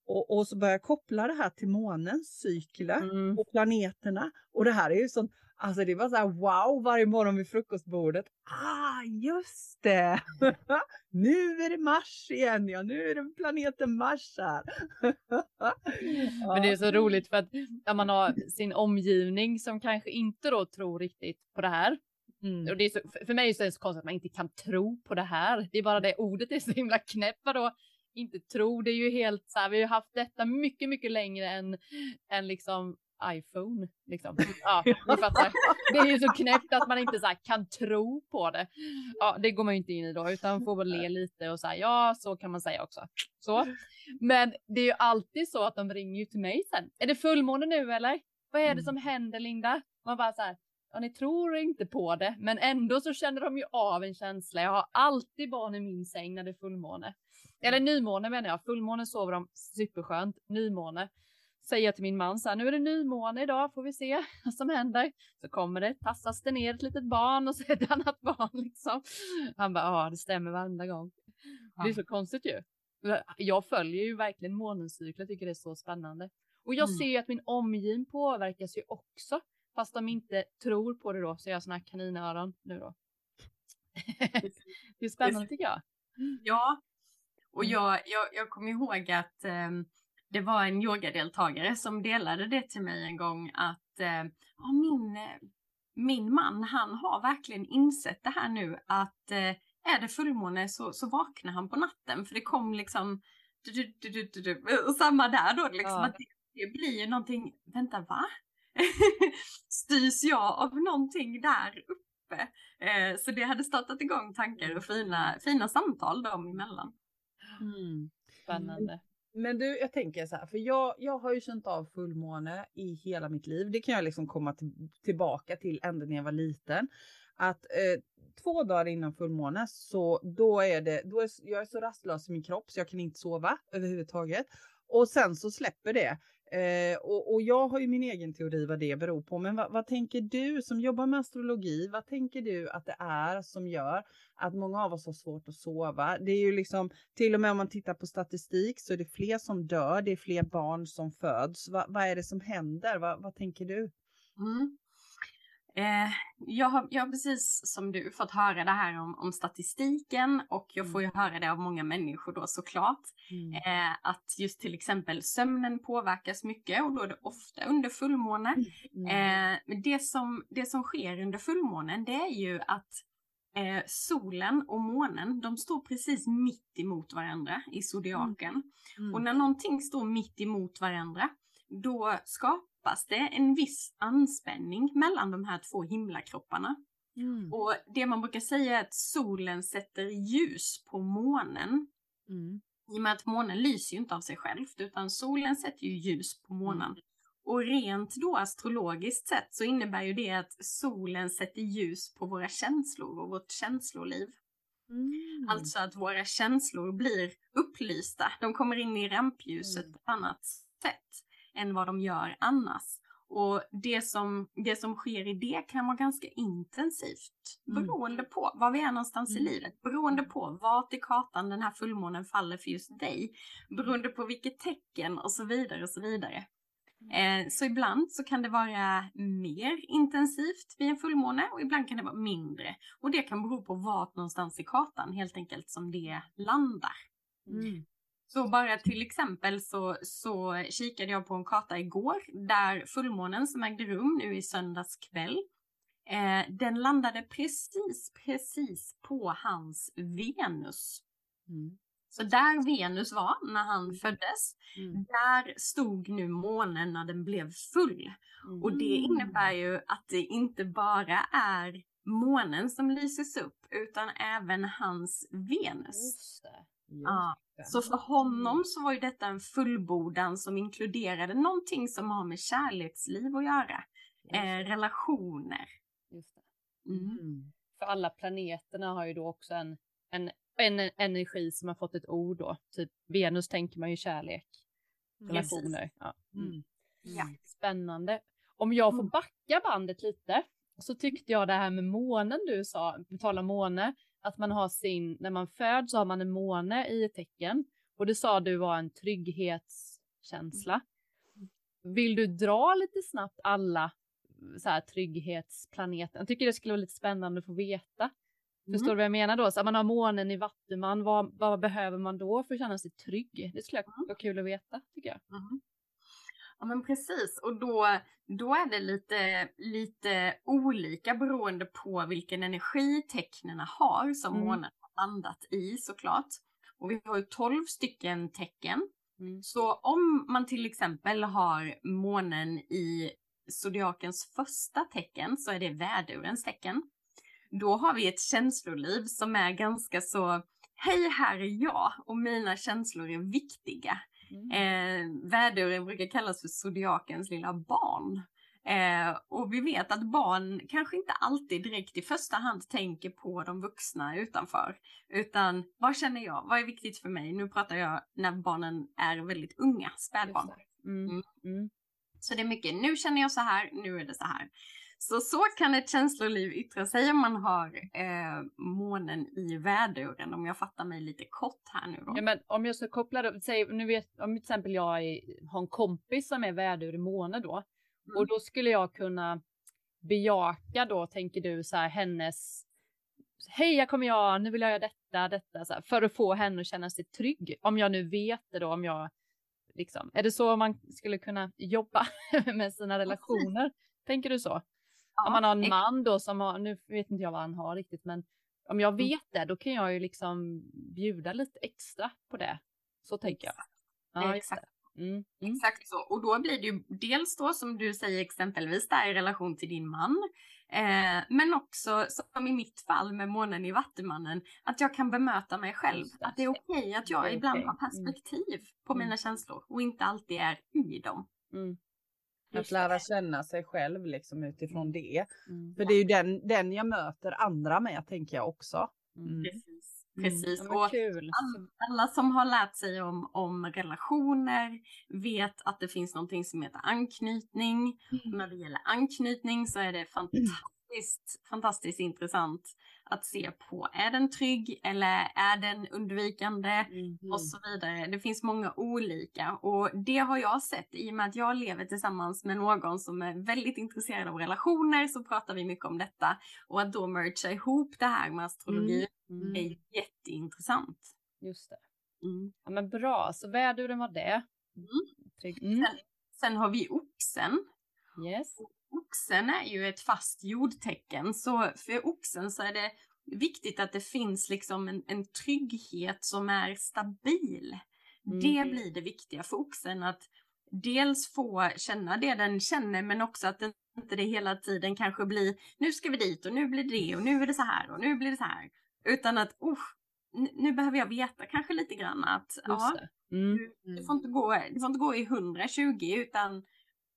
Och, och så börjar jag koppla det här till månens cykler mm. och planeterna. Och det här är ju sånt Alltså det var så här wow varje morgon vid frukostbordet. Ah, just det! nu är det Mars igen, ja nu är det planeten Mars här. Men det är så roligt för att när man har sin omgivning som kanske inte då tror riktigt på det här. Mm. Och det är så, för mig är det så konstigt att man inte kan tro på det här. Det är bara det ordet är så himla knäppt. då inte tro, det är ju helt så här, vi har haft detta mycket, mycket längre än, än liksom iPhone. Liksom. Ja, ni fattar. Det är ju så knäppt att man inte så kan tro på det. Ja, det går man ju inte in i då, utan får väl le lite och säga ja, så kan man säga också. Så. Men det är ju alltid så att de ringer ju till mig sen. Är det fullmåne nu eller? Vad är det mm. som händer Linda? Man bara så här, ja, ni tror inte på det, men ändå så känner de ju av en känsla. Jag har alltid barn i min säng när det är fullmåne. Eller nymåne menar jag. Fullmåne sover de superskönt. Nymåne säger jag till min man så här, nu är det nymåne idag, får vi se vad som händer. Så kommer det, tassas det ner ett litet barn och så är det ett annat barn liksom. Han bara, ja det stämmer varenda gång. Det är så konstigt ju. Jag följer ju verkligen månens cykel, jag tycker det är så spännande. Och jag mm. ser ju att min omgivning påverkas ju också. Fast de inte tror på det då så jag har såna här kaninöron nu då. det är spännande tycker jag. Ja, och mm. jag, jag, jag kommer ihåg att eh, det var en yogadeltagare som delade det till mig en gång att eh, min, min man, han har verkligen insett det här nu att eh, är det fullmåne så, så vaknar han på natten för det kom liksom du, du, du, och samma där då liksom ja. att det, det blir någonting, vänta va? Styrs jag av någonting där uppe? Eh, så det hade startat igång tankar och fina, fina samtal dem emellan. Mm. Spännande. Men du, jag tänker så här, för jag, jag har ju känt av fullmåne i hela mitt liv. Det kan jag liksom komma till, tillbaka till ända när jag var liten. Att eh, två dagar innan fullmåne så då är det, då är, jag är så rastlös i min kropp så jag kan inte sova överhuvudtaget. Och sen så släpper det. Eh, och, och, jag har ju min egen teori vad det beror på. Men vad, vad, tänker du som jobbar med astrologi? Vad tänker du att det är som gör att många av oss har svårt att sova? Det är ju liksom till och med om man tittar på statistik så är det fler som dör. Det är fler barn som föds. Va, vad är det som händer? Va, vad tänker du? Mm. Eh, jag, har, jag har precis som du fått höra det här om, om statistiken och jag får ju mm. höra det av många människor då såklart. Mm. Eh, att just till exempel sömnen påverkas mycket och då är det ofta under fullmåne. Mm. Eh, men det som, det som sker under fullmånen det är ju att eh, solen och månen de står precis mitt emot varandra i zodiaken. Mm. Och när någonting står mitt emot varandra då skapar skapas det en viss anspänning mellan de här två himlakropparna. Mm. Och det man brukar säga är att solen sätter ljus på månen. Mm. I och med att månen lyser ju inte av sig själv utan solen sätter ju ljus på månen. Mm. Och rent då astrologiskt sett så innebär ju det att solen sätter ljus på våra känslor och vårt känsloliv. Mm. Alltså att våra känslor blir upplysta. De kommer in i rampljuset mm. på ett annat sätt än vad de gör annars. Och det som, det som sker i det kan vara ganska intensivt mm. beroende på var vi är någonstans mm. i livet. Beroende på vart i kartan den här fullmånen faller för just dig. Beroende på vilket tecken och så vidare och så vidare. Eh, så ibland så kan det vara mer intensivt vid en fullmåne och ibland kan det vara mindre. Och det kan bero på vart någonstans i kartan helt enkelt som det landar. Mm. Så bara till exempel så, så kikade jag på en karta igår där fullmånen som ägde rum nu i söndags kväll eh, den landade precis, precis på hans Venus. Mm. Så där Venus var när han mm. föddes, mm. där stod nu månen när den blev full. Mm. Och det innebär ju att det inte bara är månen som lyses upp utan även hans Venus. Ja. Så för honom så var ju detta en fullbordan som inkluderade någonting som har med kärleksliv att göra. Eh, relationer. Mm. Mm. För alla planeterna har ju då också en, en, en energi som har fått ett ord då. Typ Venus tänker man ju kärlek. Relationer. Ja. Mm. ja. Spännande. Om jag får mm. backa bandet lite så tyckte jag det här med månen du sa, på tal om måne, att man har sin, när man föds så har man en måne i ett tecken och det sa du var en trygghetskänsla. Vill du dra lite snabbt alla så här, trygghetsplaneten. Jag tycker det skulle vara lite spännande att få veta. Mm. Förstår du vad jag menar då? Så att man har månen i Vattuman, vad, vad behöver man då för att känna sig trygg? Det skulle Mm. vara kul att veta tycker jag. Mhm. Ja men precis och då, då är det lite, lite olika beroende på vilken energi tecknena har som Mm. månen har landat i såklart. Och vi har ju 12 stycken tecken. Mm. Så om man till exempel har månen i zodiakens första tecken så är det vädurens tecken. Då har vi ett känsloliv som är ganska så, hej här är jag och mina känslor är viktiga. Mm. Eh, väduren brukar kallas för zodiakens lilla barn. Eh, och vi vet att barn kanske inte alltid direkt i första hand tänker på de vuxna utanför. Utan vad känner jag? Vad är viktigt för mig? Nu pratar jag när barnen är väldigt unga, spädbarn. Mm. Mm. Mm. Så det är mycket, nu känner jag så här, nu är det så här. Så så kan ett känsloliv yttra sig om man har eh, månen i väduren, om jag fattar mig lite kort här nu då. Ja, men om jag ska koppla det, säg, nu vet, om till exempel jag är, har en kompis som är vädur i måne då. Mm. Och då skulle jag kunna bejaka då, tänker du, så här hennes Hej, jag kommer jag, nu vill jag göra detta, detta, så här, för att få henne att känna sig trygg. Om jag nu vet det då, om jag liksom, är det så man skulle kunna jobba med sina relationer? Tänker du så? Om man har en man då som har, nu vet inte jag vad han har riktigt, men om jag Mm. vet det, då kan jag ju liksom bjuda lite extra på det. Så tänker jag. Ja, Exakt. Mm, mm. Exakt så. Och då blir det ju dels då som du säger exempelvis där i relation till din man. Eh, men också som i mitt fall med månen i Vattumannen. Att jag kan bemöta mig själv. Att det är okej att jag ibland har perspektiv på Mm. mina känslor. Och inte alltid är i dem. Mm. Att lära känna sig själv liksom utifrån det. Mm. För det är ju den, den jag möter andra med tänker jag också. Mm. Precis. Mm. Precis. Men och kul. all- alla som har lärt sig om, om relationer vet att det finns någonting som heter anknytning. Och när det gäller anknytning så är det fantastiskt, fantastiskt intressant att se på. Är den trygg eller är den undvikande? Mm. Och så vidare. Det finns många olika och det har jag sett i och med att jag lever tillsammans med någon som är väldigt intresserad av relationer så pratar vi mycket om detta. Och att då mergea ihop det här med astrologi Mm. är jätteintressant. Just det. Mm. Ja, men bra, så väduren var det. Mm. Trygg. Mm. Sen har vi oxen. Yes. Oxen är ju ett fast jordtecken, så för oxen så är det viktigt att det finns liksom en, en trygghet som är stabil. Mm. Det blir det viktiga för oxen, att dels få känna det den känner, men också att det inte det hela tiden kanske blir nu ska vi dit och nu blir det och nu är det så här och nu blir det så här. Utan att, oh, nu behöver jag veta kanske lite grann att, ja, det. Mm. det får, inte gå, det får inte gå i 120 utan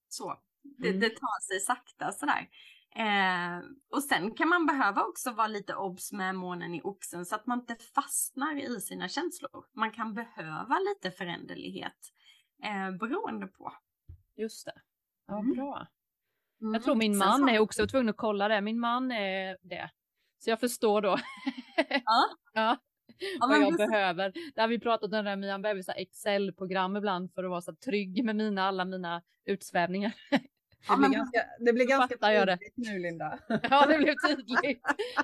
så. Det, Mm. det tar sig sakta sådär. Eh, och sen kan man behöva också vara lite obs med månen i oxen så att man inte fastnar i sina känslor. Man kan behöva lite föränderlighet eh, beroende på. Just det. Ja, Mm. bra. Mm. Jag tror min Sen man är också tvungen att kolla det. Min man är det. Så jag förstår då. Ja. ja. Ja, vad jag precis. behöver. Det har vi pratat om, det där med här Excel-program ibland för att vara så trygg med mina, alla mina utsvävningar. Det Ja, blir ganska, det blir ganska tydligt nu Linda. ja, det blev tydligt.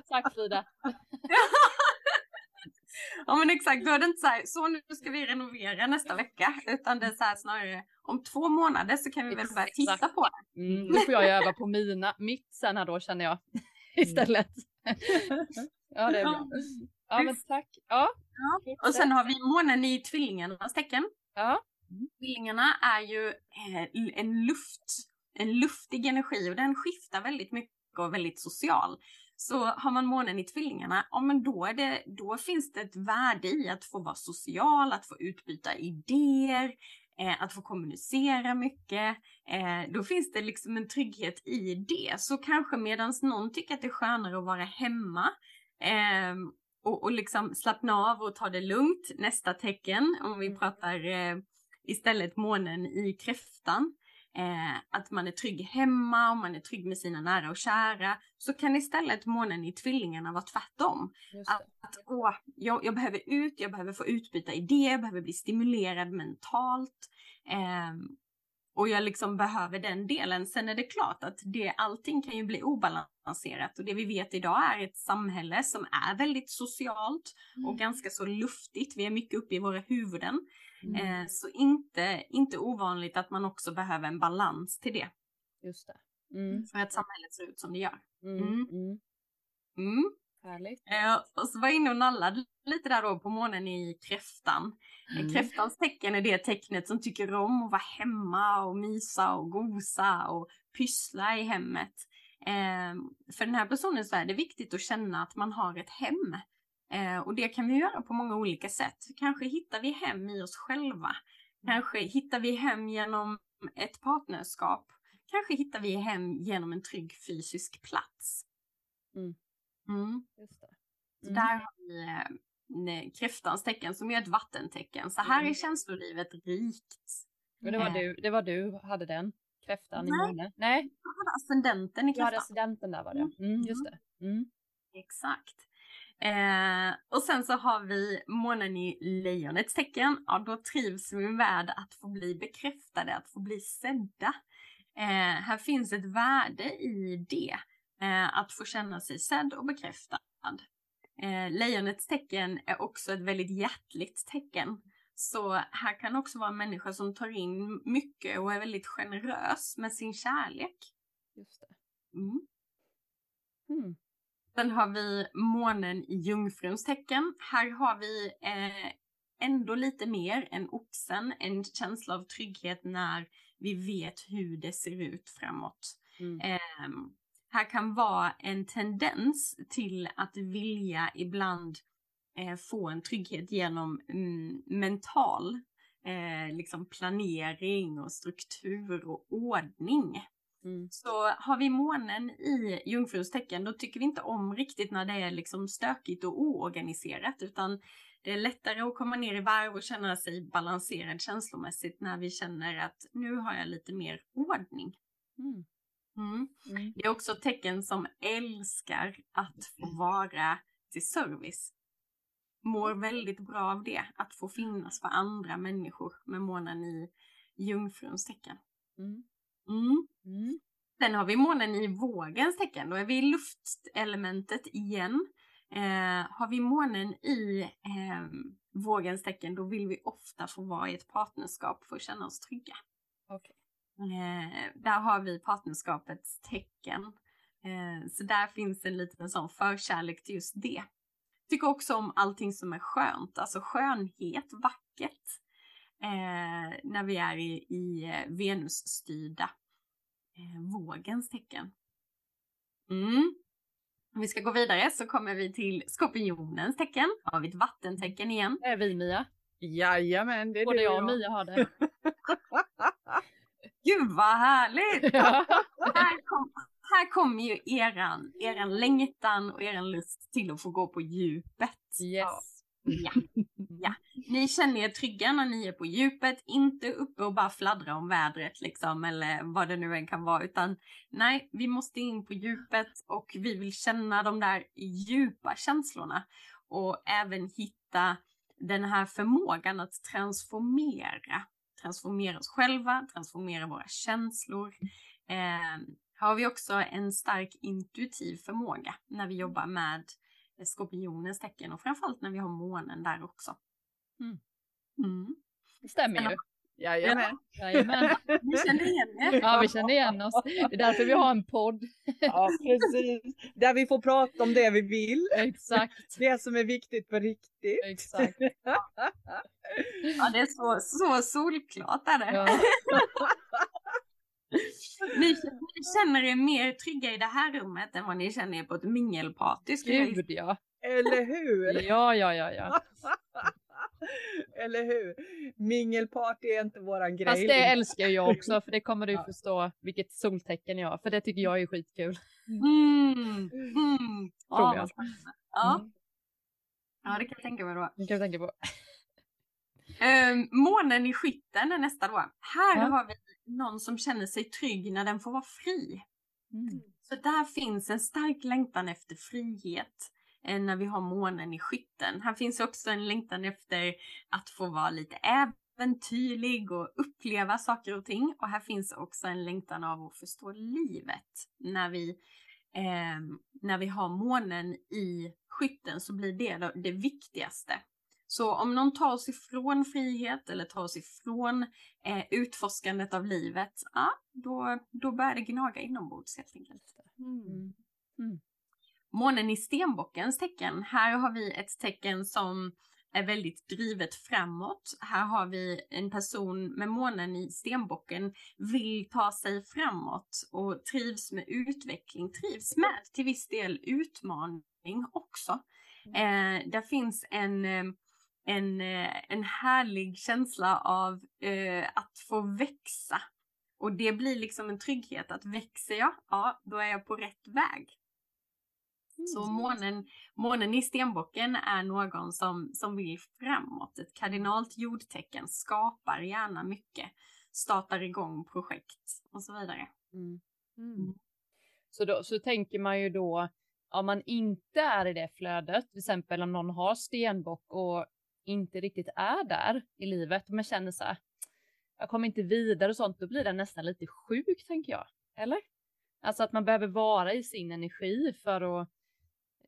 Tack Frida. Ja men exakt, då är det inte så här, så nu ska vi renovera nästa vecka, utan det är så här snarare om två månader så kan vi väl börja titta på det. Mm, då får jag öva på mina, mitt sen här då känner jag istället. ja, det är bra. Ja, men tack. Ja, Och sen har vi månen i tvillingarnas tecken. ja. Tvillingarna är ju eh, en luft, en luftig energi och den skiftar väldigt mycket och väldigt social. Så har man månen i tvillingarna, ja men då, är det, då finns det ett värde i att få vara social, att få utbyta idéer, eh, att få kommunicera mycket. Eh, då finns det liksom en trygghet i det. Så kanske medan någon tycker att det är skönare att vara hemma eh, och, och liksom slappna av och ta det lugnt. Nästa tecken, om vi pratar eh, istället månen i kräftan. Eh, att man är trygg hemma och man är trygg med sina nära och kära. Så kan istället månen i tvillingarna vara tvärtom. Att, att åh, jag, jag behöver ut, jag behöver få utbyta idéer, jag behöver bli stimulerad mentalt. Ehm, och jag liksom behöver den delen. Sen är det klart att det, allting kan ju bli obalanserat och det vi vet idag är ett samhälle som är väldigt socialt mm. och ganska så luftigt. Vi är mycket uppe i våra huvuden. Mm. Eh, så inte, inte ovanligt att man också behöver en balans till det. Just det. Mm. För att samhället ser ut som det gör. Mm. Mm. mm. Härligt. Eh, och så var jag inne och nallade lite där då på månen i kräftan. Mm. Kräftans tecken är det tecknet som tycker om att vara hemma och mysa och gosa och pyssla i hemmet. Eh, för den här personen så är det viktigt att känna att man har ett hem. Eh, och det kan vi göra på många olika sätt. Kanske hittar vi hem i oss själva. Kanske hittar vi hem genom ett partnerskap. Kanske hittar vi hem genom en trygg fysisk plats. Mm. Mm. Just det. Mm. Där har vi eh, kräftans tecken som är ett vattentecken. Så här är mm. känslolivet rikt. Och det var, eh. du, det var du hade den? Kräftan Nej. i månen? Nej, jag hade ascendenten i kräftan. Hade ascendenten där var det. Mm, mm just det. Mm. Exakt. Eh, och sen så har vi månen i lejonets tecken. Ja, då trivs vi med att få bli bekräftade, att få bli sedda. Eh, här finns ett värde i det. Eh, att få känna sig sedd och bekräftad. Eh, lejonets tecken är också ett väldigt hjärtligt tecken. Så här kan också vara en människa som tar in mycket och är väldigt generös med sin kärlek. Just det. Mm. Mm. Sen har vi månen i jungfruns tecken. Här har vi eh, ändå lite mer än oxen, en känsla av trygghet när vi vet hur det ser ut framåt. Mm. Eh, här kan vara en tendens till att vilja ibland eh, få en trygghet genom mm, mental eh, liksom planering och struktur och ordning. Mm. Så har vi månen i jungfruns tecken då tycker vi inte om riktigt när det är liksom stökigt och oorganiserat utan det är lättare att komma ner i varv och känna sig balanserad känslomässigt när vi känner att nu har jag lite mer ordning. Mm. Mm. Mm. Det är också tecken som älskar att få vara till service. Mår väldigt bra av det, att få finnas för andra människor med månen i jungfruns tecken. Mm. Mm. mm. Sen har vi månen i vågens tecken, då är vi i luftelementet igen. Eh, har vi månen i eh, vågens tecken, då vill vi ofta få vara i ett partnerskap för att känna oss trygga. Okay. Eh, där har vi partnerskapets tecken. Eh, så där finns en liten sån förkärlek till just det. Tycker också om allting som är skönt, alltså skönhet, vackert. Eh, när vi är i, i eh, Venusstyrda eh, vågens tecken. Mm. Om vi ska gå vidare så kommer vi till skorpionens tecken. Har vi ett vattentecken igen. Det är vi Mia. Jajamän, det är Både du jag och Mia har det. Gud vad härligt! här, kom, här kommer ju eran, eran längtan och eran lust till att få gå på djupet. Yes. Ja. ja. Ni känner er trygga när ni är på djupet, inte uppe och bara fladdra om vädret liksom eller vad det nu än kan vara utan nej, vi måste in på djupet och vi vill känna de där djupa känslorna och även hitta den här förmågan att transformera transformera oss själva, transformera våra känslor. Eh, har vi också en stark intuitiv förmåga när vi jobbar med skorpionens tecken och framförallt när vi har månen där också. Mm. Mm. Det stämmer ju. Jajamän. Jajamän. Vi känner igen er. Ja, vi känner igen oss. Det är därför vi har en podd. Ja, precis. Där vi får prata om det vi vill. Exakt. Det som är viktigt på riktigt. Exakt. Ja, det är så, så solklart är det. Ja. Ni, ni känner er mer trygga i det här rummet än vad ni känner er på ett mingelparty. Gud ja. Eller hur? Ja, ja, ja, ja. Eller hur? Mingelparty är inte våran grej. Fast det älskar jag också, för det kommer du förstå vilket soltecken jag har, för det tycker jag är skitkul. Mm. Mm. Tror jag. Ja. Mm. ja, det kan jag tänka mig då. Det kan jag tänka på. Um, månen i skytten är nästa då. Här Ja. har vi någon som känner sig trygg när den får vara fri. Mm. Så där finns en stark längtan efter frihet eh, när vi har månen i skytten. Här finns också en längtan efter att få vara lite äventyrlig och uppleva saker och ting. Och här finns också en längtan av att förstå livet. När vi, eh, när vi har månen i skytten så blir det det viktigaste. Så om någon tar oss ifrån frihet eller tar oss ifrån eh, utforskandet av livet, ja, då, då börjar det gnaga inombords helt enkelt. Mm. Mm. Månen i stenbockens tecken. Här har vi ett tecken som är väldigt drivet framåt. Här har vi en person med månen i stenbocken, vill ta sig framåt och trivs med utveckling, trivs med till viss del utmaning också. Mm. Eh, där finns en, eh, en, eh, en härlig känsla av eh, att få växa. Och det blir liksom en trygghet att växer jag, ja då är jag på rätt väg. Så mm. månen, månen i stenbocken är någon som, som vill framåt. Ett kardinalt jordtecken skapar gärna mycket, startar igång projekt och så vidare. Mm. Mm. mm. Så, då, så tänker man ju då, om man inte är i det flödet, till exempel om någon har stenbock och inte riktigt är där i livet, och man känner så här, jag kommer inte vidare och sånt, då blir den nästan lite sjuk, tänker jag. Eller? Alltså att man behöver vara i sin energi för att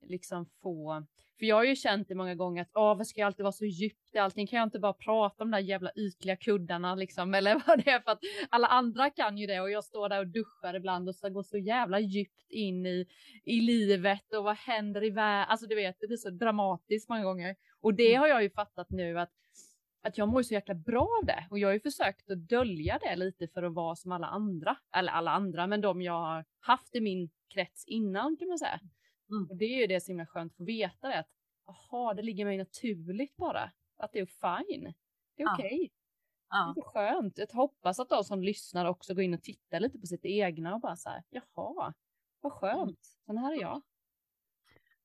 liksom få, för jag har ju känt det många gånger att åh, vad ska jag alltid vara så djupt i allting? Kan jag inte bara prata om de där jävla ytliga kuddarna liksom? Eller vad det är för att alla andra kan ju det och jag står där och duschar ibland och så går så jävla djupt in i, i livet och vad händer i världen? Alltså du vet, det blir så dramatiskt många gånger. Och det mm. har jag ju fattat nu att att jag mår så jäkla bra av det och jag har ju försökt att dölja det lite för att vara som alla andra, eller alla andra, men de jag har haft i min krets innan kan man säga. Mm. Och det är ju det som är skönt att få veta det att aha, det ligger mig naturligt bara. Att det är fine. Det är okej. Okay. Ja. Det är skönt. Jag hoppas att de som lyssnar också går in och tittar lite på sitt egna och bara så här, jaha, vad skönt. Sån här är jag.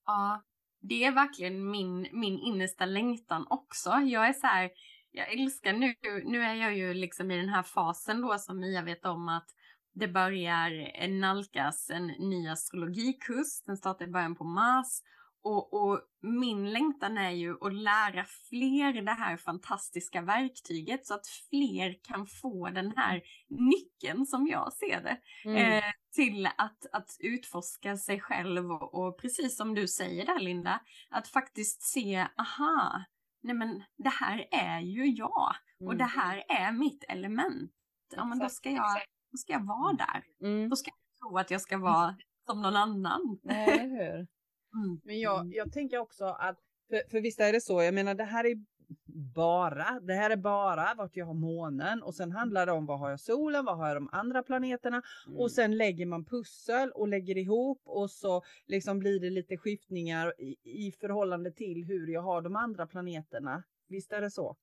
Ja, det är verkligen min, min innersta längtan också. Jag är så här, jag älskar nu, nu är jag ju liksom i den här fasen då som Mia vet om att det börjar nalkas en ny astrologikurs. Den startar i början på mars. Och, och, min längtan är ju att lära fler det här fantastiska verktyget så att fler kan få den här nyckeln som jag ser det. Mm. Eh, till att, att utforska sig själv och, och, precis som du säger där Linda, att faktiskt se, aha, nej men det här är ju jag och det mm. här är mitt element. Ja men då ska jag då ska jag vara där. Mm. Då ska jag tro att jag ska vara som någon annan. Nej, hur? Mm. Men jag, jag tänker också att, för, för visst är det så, jag menar det här är bara, det här är bara vart jag har månen och sen handlar det om vad har jag solen, vad har jag de andra planeterna mm. och sen lägger man pussel och lägger ihop och så liksom blir det lite skiftningar i, i förhållande till hur jag har de andra planeterna. Visst är det så?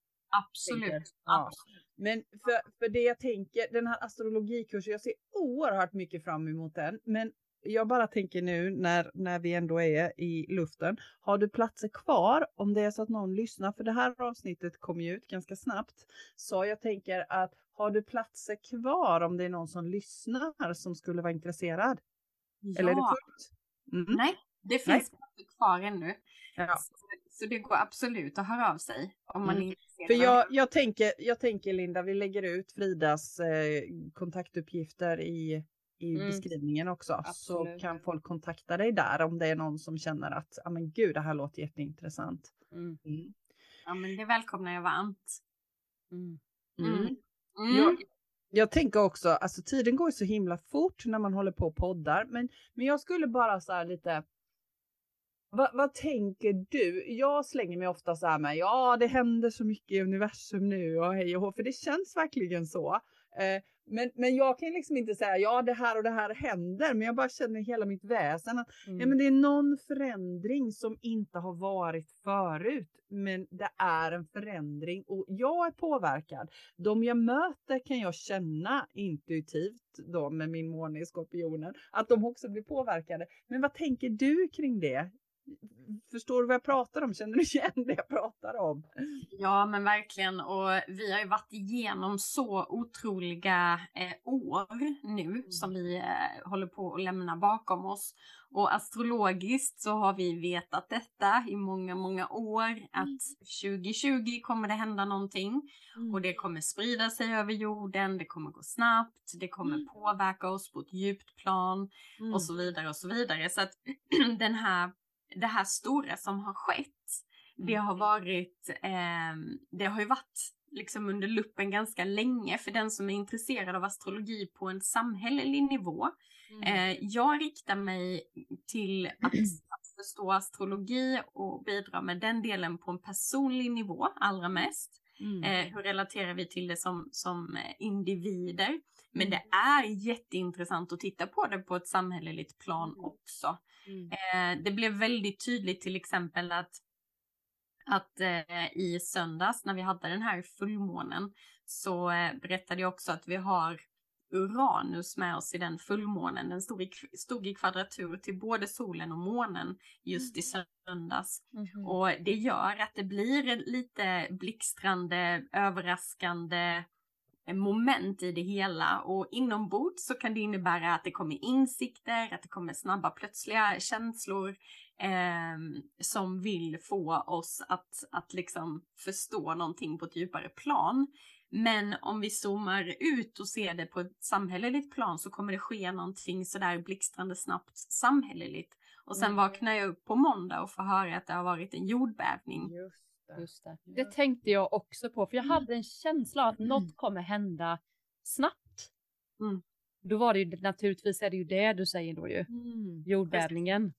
Absolut. Ja. Men för, för det jag tänker, den här astrologikursen, jag ser oerhört mycket fram emot den. Men jag bara tänker nu när, när vi ändå är i luften. Har du platser kvar om det är så att någon lyssnar? För det här avsnittet kommer ju ut ganska snabbt. Så jag tänker att har du platser kvar om det är någon som lyssnar som skulle vara intresserad? Ja. Eller är det fullt? Mm. Nej, det finns Nej. platser kvar ännu. Ja. Så, så, det går absolut att höra av sig om man mm. För jag, jag, tänker, jag tänker Linda, vi lägger ut Fridas eh, kontaktuppgifter i, i mm. beskrivningen också. Absolut. Så kan folk kontakta dig där om det är någon som känner att, ja men gud, det här låter jätteintressant. Mm. Mm. Ja men det välkomnar jag varmt. Mm. Mm. Jag, jag tänker också, alltså tiden går så himla fort när man håller på och poddar, men, men jag skulle bara så här lite vad, vad, tänker du? Jag slänger mig ofta så här med, ja det händer så mycket i universum nu och hej och hå, för det känns verkligen så. Eh, men, men jag kan liksom inte säga, ja det här och det här händer, men jag bara känner hela mitt väsen att mm. ja, men det är någon förändring som inte har varit förut, men det är en förändring och jag är påverkad. De jag möter kan jag känna intuitivt då med min måne i skorpionen, att de också blir påverkade. Men vad tänker du kring det? Förstår du vad jag pratar om? Känner du igen det jag pratar om? Ja, men verkligen. Och vi har ju varit igenom så otroliga eh, år nu mm. som vi eh, håller på att lämna bakom oss. Och astrologiskt så har vi vetat detta i många, många år att 2020 mm. kommer det hända någonting mm. och det kommer sprida sig över jorden, det kommer gå snabbt, det kommer mm. påverka oss på ett djupt plan mm. och så vidare och så vidare. Så att den här, det här stora som har skett, det mm. har varit, eh, det har ju varit liksom under luppen ganska länge för den som är intresserad av astrologi på en samhällelig nivå. Mm. Eh, jag riktar mig till att, att förstå astrologi och bidra med den delen på en personlig nivå allra mest. Mm. Eh, hur relaterar vi till det som, som individer? Men det mm. är jätteintressant att titta på det på ett samhälleligt plan mm. också. Mm. Eh, det blev väldigt tydligt till exempel att att eh, i söndags när vi hade den här fullmånen så eh, berättade jag också att vi har Uranus med oss i den fullmånen. Den stod i, stod i kvadratur till både solen och månen just i söndags. Mm -hmm. Och det gör att det blir lite blixtrande, överraskande moment i det hela och inombords så kan det innebära att det kommer insikter, att det kommer snabba plötsliga känslor eh, som vill få oss att, att liksom förstå någonting på ett djupare plan. Men om vi zoomar ut och ser det på ett samhälleligt plan så kommer det ske någonting sådär blixtrande snabbt samhälleligt. Och sen mm. vaknar jag upp på måndag och får höra att det har varit en jordbävning. Just. Just det. det tänkte jag också på, för jag hade en känsla av att något mm. kommer hända snabbt. Mm. Då var det ju naturligtvis är det ju det du säger då ju. Mm. Jordbävningen.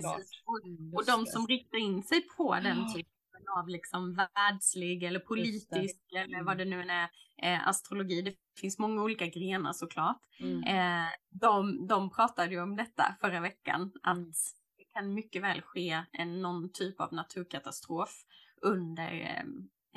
Klart. Och, mm, och de som riktar in sig på den typen av liksom världslig eller politisk eller vad det nu är, eh, astrologi. Det finns många olika grenar såklart. Mm. Eh, de, de pratade ju om detta förra veckan, att mm. det kan mycket väl ske en, någon typ av naturkatastrof under eh,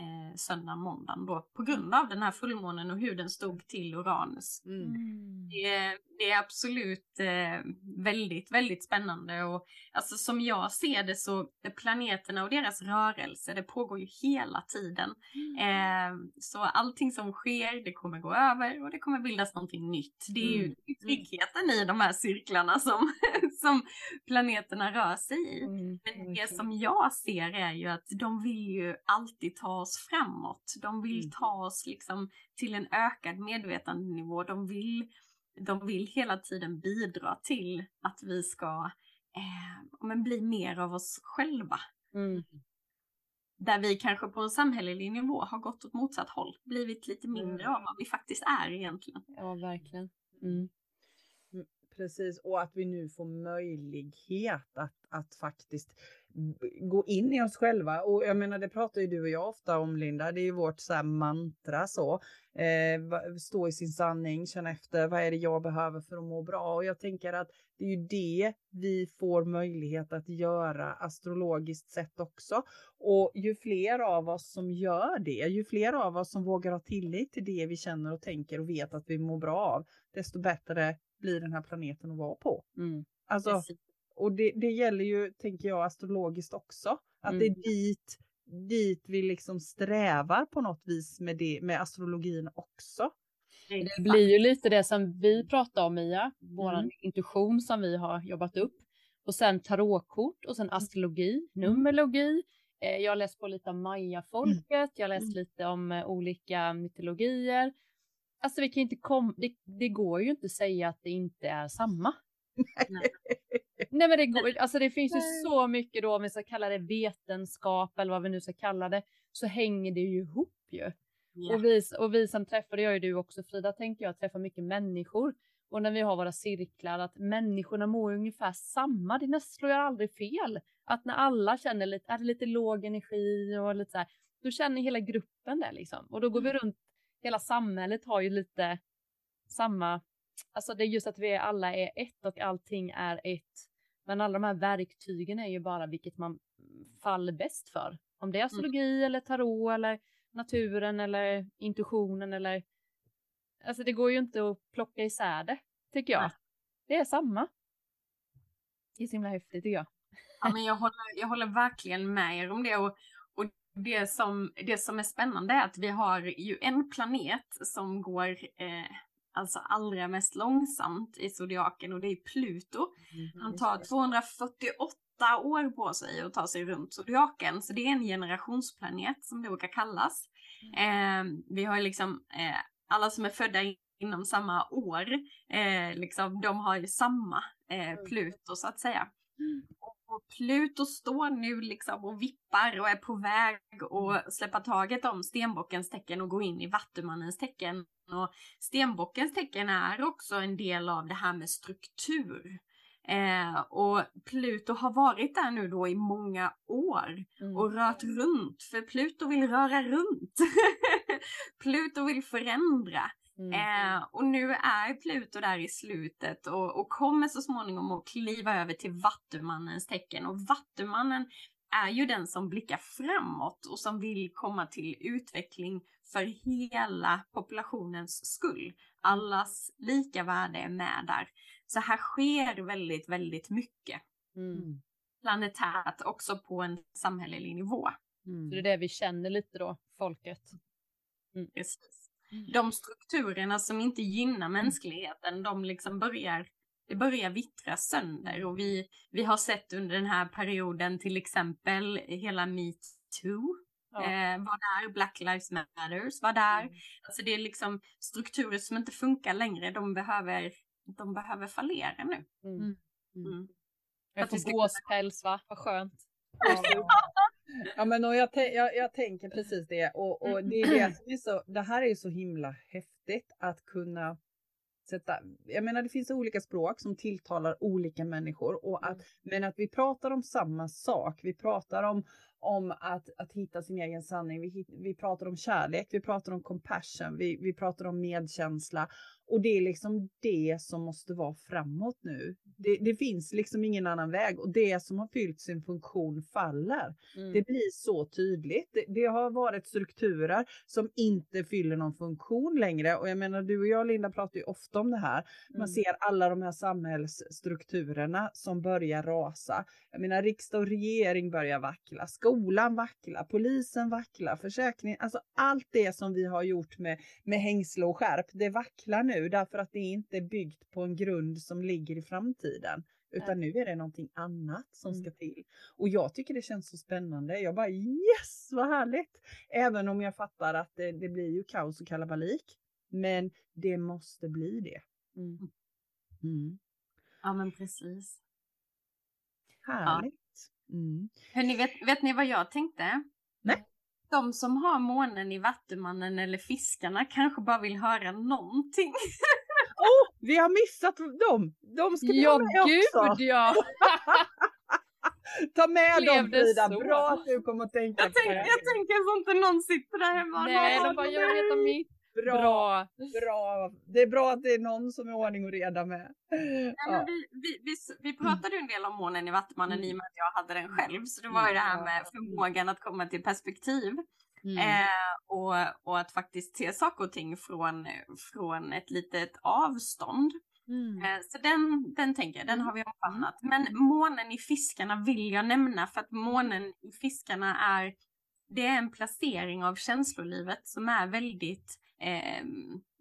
eh, söndagen, måndagen då på grund av den här fullmånen och hur den stod till Uranus. Mm. mm. Det, det, är absolut eh, väldigt, väldigt spännande och alltså som jag ser det så planeterna och deras rörelse, det pågår ju hela tiden. Mm. Eh, så allting som sker, det kommer gå över och det kommer bildas någonting nytt. Det är ju mm. tryggheten i de här cirklarna som, som planeterna rör sig i. Mm. Men det som jag ser är ju att de vill ju alltid ta oss framåt. De vill mm. ta oss liksom till en ökad medvetandenivå. De vill, de vill hela tiden bidra till att vi ska eh, men bli mer av oss själva. Mm. Där vi kanske på en samhällelig nivå har gått åt motsatt håll, blivit lite mindre mm. av vad vi faktiskt är egentligen. Ja, verkligen. Mm. mm precis, och att vi nu får möjlighet att, att faktiskt gå in i oss själva. Och jag menar, det pratar ju du och jag ofta om, Linda. Det är ju vårt så mantra så. Eh, stå i sin sanning, känna efter vad är det jag behöver för att må bra. Och jag tänker att det är ju det vi får möjlighet att göra astrologiskt sett också. Och ju fler av oss som gör det, ju fler av oss som vågar ha tillit till det vi känner och tänker och vet att vi mår bra av, desto bättre blir den här planeten att vara på. Mm. Alltså, och det, det gäller ju, tänker jag, astrologiskt också. Att mm. det är mm. dit, dit vi liksom strävar på något vis med, det, med astrologin också. Det blir ju lite det som vi pratar om Mia, vår mm. intuition som vi har jobbat upp. Och sen tarotkort och sen mm. astrologi, numerologi. Eh, jag har läst på lite om mayafolket, jag har läst lite om eh, olika mytologier. Alltså vi kan inte komma, det, det, går ju inte att säga att det inte är samma. Nej. Nej men det går alltså det finns ju så mycket då om vi ska kalla det vetenskap eller vad vi nu ska kalla det, så hänger det ju ihop ju. Yeah. Och, vi, och vi som träffar, det gör ju du också Frida, tänker jag, träffar mycket människor. Och när vi har våra cirklar, att människorna mår ungefär samma, det slår ju aldrig fel. Att när alla känner lite, är det lite låg energi och lite så här, då känner hela gruppen det liksom. Och då går vi mm. runt, hela samhället har ju lite samma, alltså det är just att vi alla är ett och allting är ett men alla de här verktygen är ju bara vilket man faller bäst för. Om det är mm. astrologi mm. eller tarot eller naturen eller intuitionen eller... Alltså det går ju inte att plocka isär det, tycker jag. Nej. Det är samma. Det är så himla häftigt tycker jag. Ja, men jag, håller, jag håller verkligen med er om det. Och, och det, som, det som är spännande är att vi har ju en planet som går eh, alltså allra mest långsamt i zodiaken och det är Pluto. Mm, Han tar 248 år på sig att ta sig runt zodiaken, så det är en generationsplanet som det brukar kallas. Mm. Eh, vi har liksom eh, alla som är födda inom samma år, eh, liksom, de har ju samma eh, mm. Pluto så att säga. Mm. Och Pluto står nu liksom och vippar och är på väg att släppa taget om stenbockens tecken och gå in i vattumannens tecken. Och stenbockens tecken är också en del av det här med struktur. Eh, och Pluto har varit där nu då i många år mm. och rört runt, för Pluto vill röra runt. Pluto vill förändra. Mm. Eh, och nu är Pluto där i slutet och, och kommer så småningom att kliva över till Vattumannens tecken. Och Vattumannen är ju den som blickar framåt och som vill komma till utveckling för hela populationens skull. Allas lika värde är med där. Så här sker väldigt, väldigt mycket. Mm. Planetärt, också på en samhällelig nivå. Mm. Så det är det vi känner lite då, folket. Mm. Precis. Mm. De strukturerna som inte gynnar mänskligheten, de liksom börjar det börjar vittra sönder och vi, vi har sett under den här perioden till exempel hela metoo ja. eh, var där, Black Lives Matters var där. Mm. Alltså det är liksom strukturer som inte funkar längre, de behöver, de behöver fallera nu. Mm. Mm. mm. mm. Jag får gåspäls va, vad skönt. Ja. Ja men och jag, jag, jag, tänker precis det och, och det är det som är så, det här är så himla häftigt att kunna sätta, jag menar det finns olika språk som tilltalar olika människor och att, mm. men att vi pratar om samma sak. Vi pratar om, om att, att hitta sin egen sanning. Vi, vi pratar om kärlek, vi pratar om compassion, vi, vi pratar om medkänsla och det är liksom det som måste vara framåt nu. Det, det, finns liksom ingen annan väg och det som har fyllt sin funktion faller. Mm. Det blir så tydligt. Det, det, har varit strukturer som inte fyller någon funktion längre och jag menar du och jag Linda pratar ju ofta om det här. Man mm. ser alla de här samhällsstrukturerna som börjar rasa. Jag menar riksdag och regering börjar vackla, skolan vacklar, polisen vacklar, försäkringen, alltså allt det som vi har gjort med, med hängsle och skärp, det vacklar nu nu därför att det inte är byggt på en grund som ligger i framtiden. Utan nu är det någonting annat som mm. ska till. Och jag tycker det känns så spännande. Jag bara yes vad härligt! Även om jag fattar att det, det blir ju kaos och kalabalik. Men det måste bli det. Mm. Mm. Ja men precis. Härligt. Ja. Mm. Hörrni, vet, vet ni vad jag tänkte? Nej de som har månen i Vattumannen eller fiskarna kanske bara vill höra någonting. oh, vi har missat dem! De ska vi ja, ha med gud, också. ja! Ta med Blev dem Frida, bra att du kommer att tänka jag på tänk, det. Jag tänker så inte någon sitter där hemma Nej, de bara, jag vet mitt. Bra, bra, bra. Det är bra att det är någon som är ordning och reda med. Ja. vi, vi, vi, vi pratade en del om månen i Vattumannen mm. i och med att jag hade den själv. Så det var ju det här med förmågan att komma till perspektiv. Mm. Eh, och, och att faktiskt se saker och ting från, från ett litet avstånd. Mm. Eh, så den, den tänker jag, den har vi omfamnat. Men månen i fiskarna vill jag nämna för att månen i fiskarna är det är en placering av känslolivet som är väldigt eh,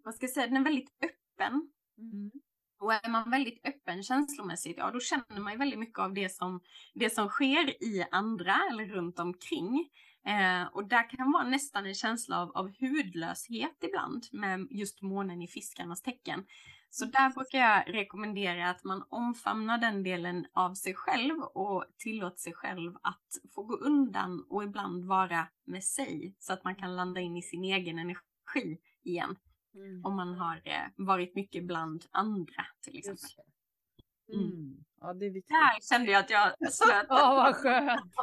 vad ska jag säga, den är väldigt öppen. Mm. Och är man väldigt öppen känslomässigt, ja då känner man ju väldigt mycket av det som, det som sker i andra eller runt omkring. Eh, och där kan vara nästan en känsla av, av hudlöshet ibland med just månen i fiskarnas tecken. Så där brukar jag rekommendera att man omfamnar den delen av sig själv och tillåter sig själv att få gå undan och ibland vara med sig så att man kan landa in i sin egen energi igen. Mm. Om man har eh, varit mycket bland andra till exempel. Mm. mm. Ja, det är viktigt. Där kände jag att jag slöt. Ja, oh, vad skönt.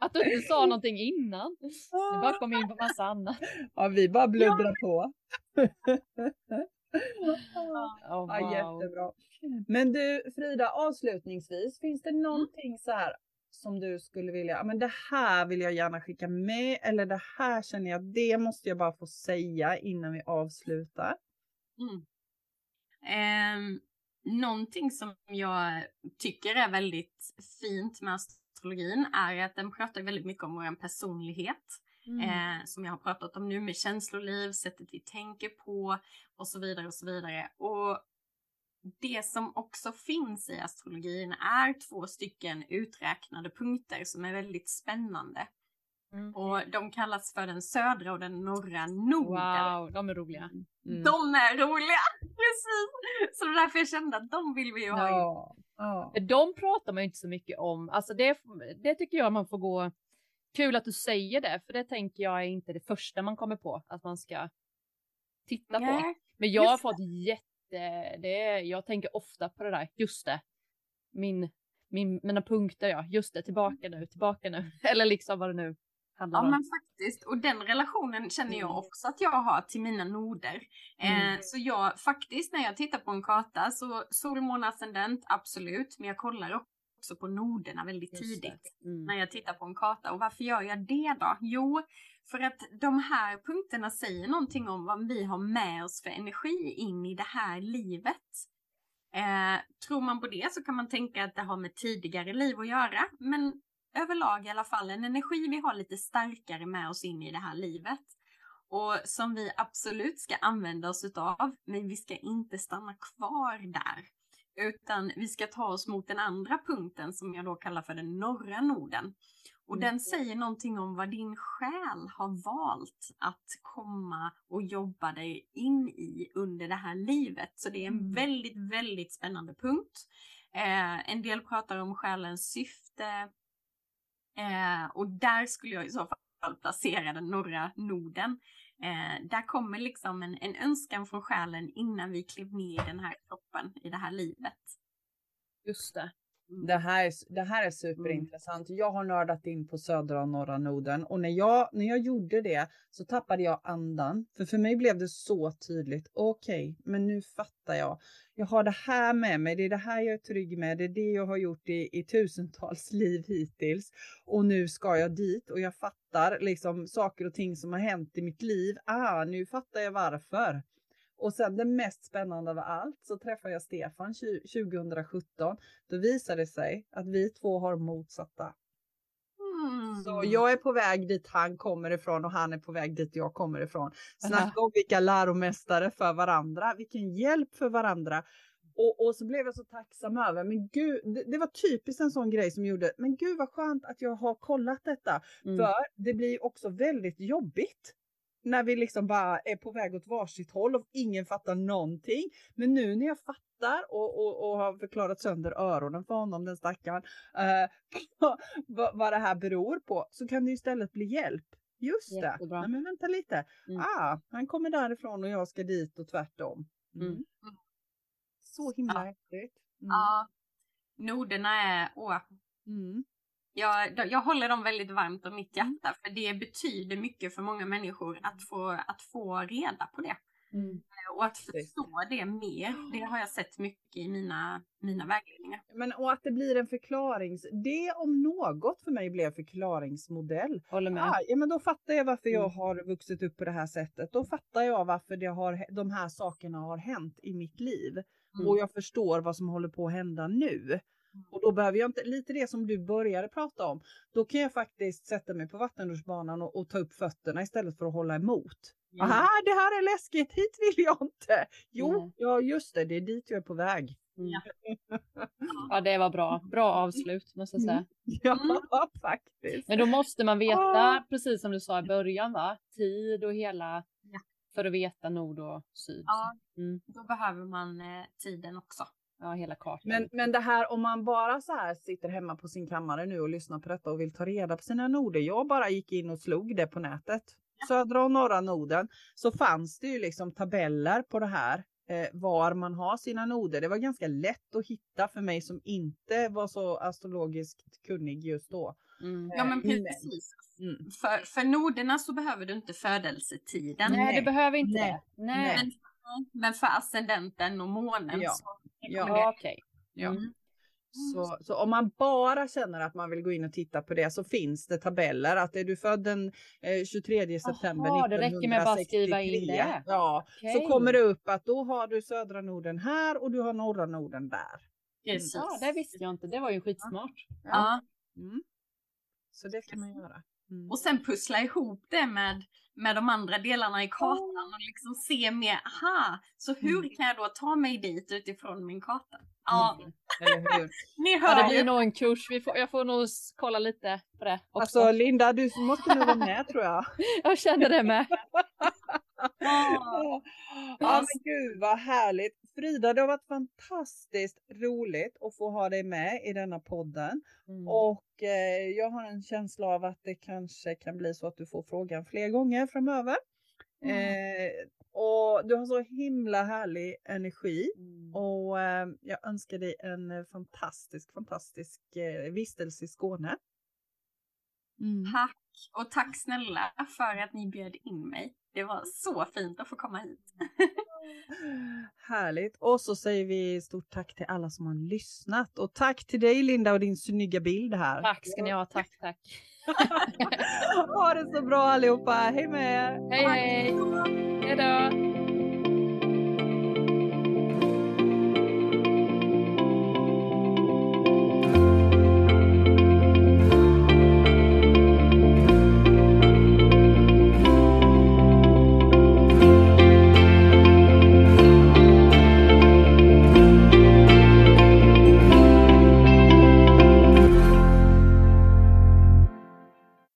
Att du inte sa någonting innan. Du bara kom in på massa annat. Ja, vi bara bluddrar på. oh, wow. ja, jättebra. Men du Frida, avslutningsvis, finns det någonting så här som du skulle vilja, men det här vill jag gärna skicka med eller det här känner jag, det måste jag bara få säga innan vi avslutar? Mm. Eh, någonting som jag tycker är väldigt fint med astrologin är att den pratar väldigt mycket om vår personlighet. Mm. Eh, som jag har pratat om nu med känsloliv, sättet vi tänker på och så vidare och så vidare. Och det som också finns i astrologin är två stycken uträknade punkter som är väldigt spännande. Mm. Och de kallas för den södra och den norra Norden. Wow, de är roliga. Mm. De är roliga, precis! Så det är därför jag kände att de vill vi ju ha ja. ja. De pratar man ju inte så mycket om. Alltså det, det tycker jag man får gå... Kul att du säger det, för det tänker jag är inte det första man kommer på att man ska titta på. Yeah. Men jag har fått jätte... Det, jag tänker ofta på det där, just det. Min, min, mina punkter, ja, just det, tillbaka nu, tillbaka nu. Eller liksom vad det nu handlar ja, men faktiskt. Och den relationen känner jag mm. också att jag har till mina noder. Eh, mm. Eh, så jag faktiskt när jag tittar på en karta så sol, måne, ascendent, absolut. Men jag kollar också på noderna väldigt tidigt mm. när jag tittar på en karta. Och varför gör jag det då? Jo, för att de här punkterna säger någonting om vad vi har med oss för energi in i det här livet. Eh, tror man på det så kan man tänka att det har med tidigare liv att göra. Men överlag i alla fall en energi vi har lite starkare med oss in i det här livet. Och som vi absolut ska använda oss utav, men vi ska inte stanna kvar där. Utan vi ska ta oss mot den andra punkten som jag då kallar för den norra Norden. Och den mm. säger någonting om vad din själ har valt att komma och jobba dig in i under det här livet. Så det är en mm. väldigt, väldigt spännande punkt. Eh, en del pratar om själens syfte, Eh, och där skulle jag i så fall placera den norra Norden. Eh, där kommer liksom en, en önskan från själen innan vi klev ner i den här kroppen, i det här livet. Just det. Mm. Det här, är, det här är superintressant. Jag har nördat in på södra och norra Norden och när jag, när jag gjorde det så tappade jag andan. För för mig blev det så tydligt. Okej, okay, men nu fattar jag. Jag har det här med mig. Det är det här jag är trygg med. Det är det jag har gjort i, i tusentals liv hittills. Och nu ska jag dit och jag fattar liksom saker och ting som har hänt i mitt liv. Ah, nu fattar jag varför. Och sen det mest spännande av allt så träffade jag Stefan 2017. Då visade det sig att vi två har motsatta. Mm. Så jag är på väg dit han kommer ifrån och han är på väg dit jag kommer ifrån. Snacka om vilka läromästare för varandra, vilken hjälp för varandra. Och, och så blev jag så tacksam över, men gud, det, det, var typiskt en sån grej som gjorde, men gud vad skönt att jag har kollat detta. Mm. För det blir också väldigt jobbigt när vi liksom bara är på väg åt varsitt håll och ingen fattar någonting. Men nu när jag fattar och, och, och har förklarat sönder öronen för honom, den stackaren, eh, vad, vad det här beror på, så kan det istället bli hjälp. Just Jättebra. det. Nej, men vänta lite. Mm. Ah, han kommer därifrån och jag ska dit och tvärtom. Mm. Mm. Så himla ja. häftigt. Mm. Ja. Noderna är, åh, mm jag, jag håller dem väldigt varmt om mitt mm. hjärta för det betyder mycket för många människor att få, att få reda på det. Mm. Eh, och att förstå det mer, det har jag sett mycket i mina, mina vägledningar. Men och att det blir en förklarings... Det om något för mig blev förklaringsmodell. Håller med. Ah, ja, men då fattar jag varför jag mm. har vuxit upp på det här sättet. Då fattar jag varför det har, de här sakerna har hänt i mitt liv. Mm. Och jag förstår vad som håller på att hända nu. Och då behöver jag inte, lite det som du började prata om, då kan jag faktiskt sätta mig på vattenrutschbanan och, och ta upp fötterna istället för att hålla emot. Mm. Aha, det här är läskigt, hit vill jag inte. Jo, mm. ja just det, det är dit jag är på väg. Mm. Ja, det var bra. Bra avslut måste jag säga. Mm. Ja, faktiskt. Men då måste man veta, ah. precis som du sa i början, va? tid och hela ja. för att veta nord och syd. Ja, mm. då behöver man eh, tiden också. Ja, hela kartan. Men, men det här om man bara så här sitter hemma på sin kammare nu och lyssnar på detta och vill ta reda på sina noder. Jag bara gick in och slog det på nätet. Södra och norra noden. Så fanns det ju liksom tabeller på det här. Eh, var man har sina noder. Det var ganska lätt att hitta för mig som inte var så astrologiskt kunnig just då. Mm. Ja men precis. Mm. För, för noderna så behöver du inte födelsetiden. Nej, Nej. det behöver inte Nej. det. Nej. Men, men för ascendenten och månen ja. så Ja, okej. Okay. Ja. Mm. Så, så om man bara känner att man vill gå in och titta på det så finns det tabeller. Att är du född den eh, 23 september Aha, 1963. Det räcker med att bara skriva in det. Ja, okay. så kommer det upp att då har du södra Norden här och du har norra Norden där. Precis. Ja, det visste jag inte. Det var ju skitsmart. Ja. ja. Mm. Så det kan man göra. Mm. Och sen pussla ihop det med, med de andra delarna i kartan och liksom se mer, aha, så hur Mm. kan jag då ta mig dit utifrån min karta? Ja, Mm. Ni Ja, hör det blir ju. nog en kurs. Vi får, jag får nog kolla lite på det också. Alltså Linda, du måste nog vara med tror jag. jag känner det med. Ja. Ja men gud vad härligt. Frida, det har varit fantastiskt roligt att få ha dig med i denna podden. Mm. Och eh, jag har en känsla av att det kanske kan bli så att du får frågan fler gånger framöver. Mm. Eh, och du har så himla härlig energi. Mm. Och eh, jag önskar dig en fantastisk, fantastisk eh, vistelse i Skåne. Mm. Tack och tack snälla för att ni bjöd in mig. Det var så fint att få komma hit. Härligt. Och så säger vi stort tack till alla som har lyssnat. Och tack till dig Linda och din snygga bild här. Tack ska ni ha, tack tack. ha det så bra allihopa. Hej med er! Hej hej! Hejdå!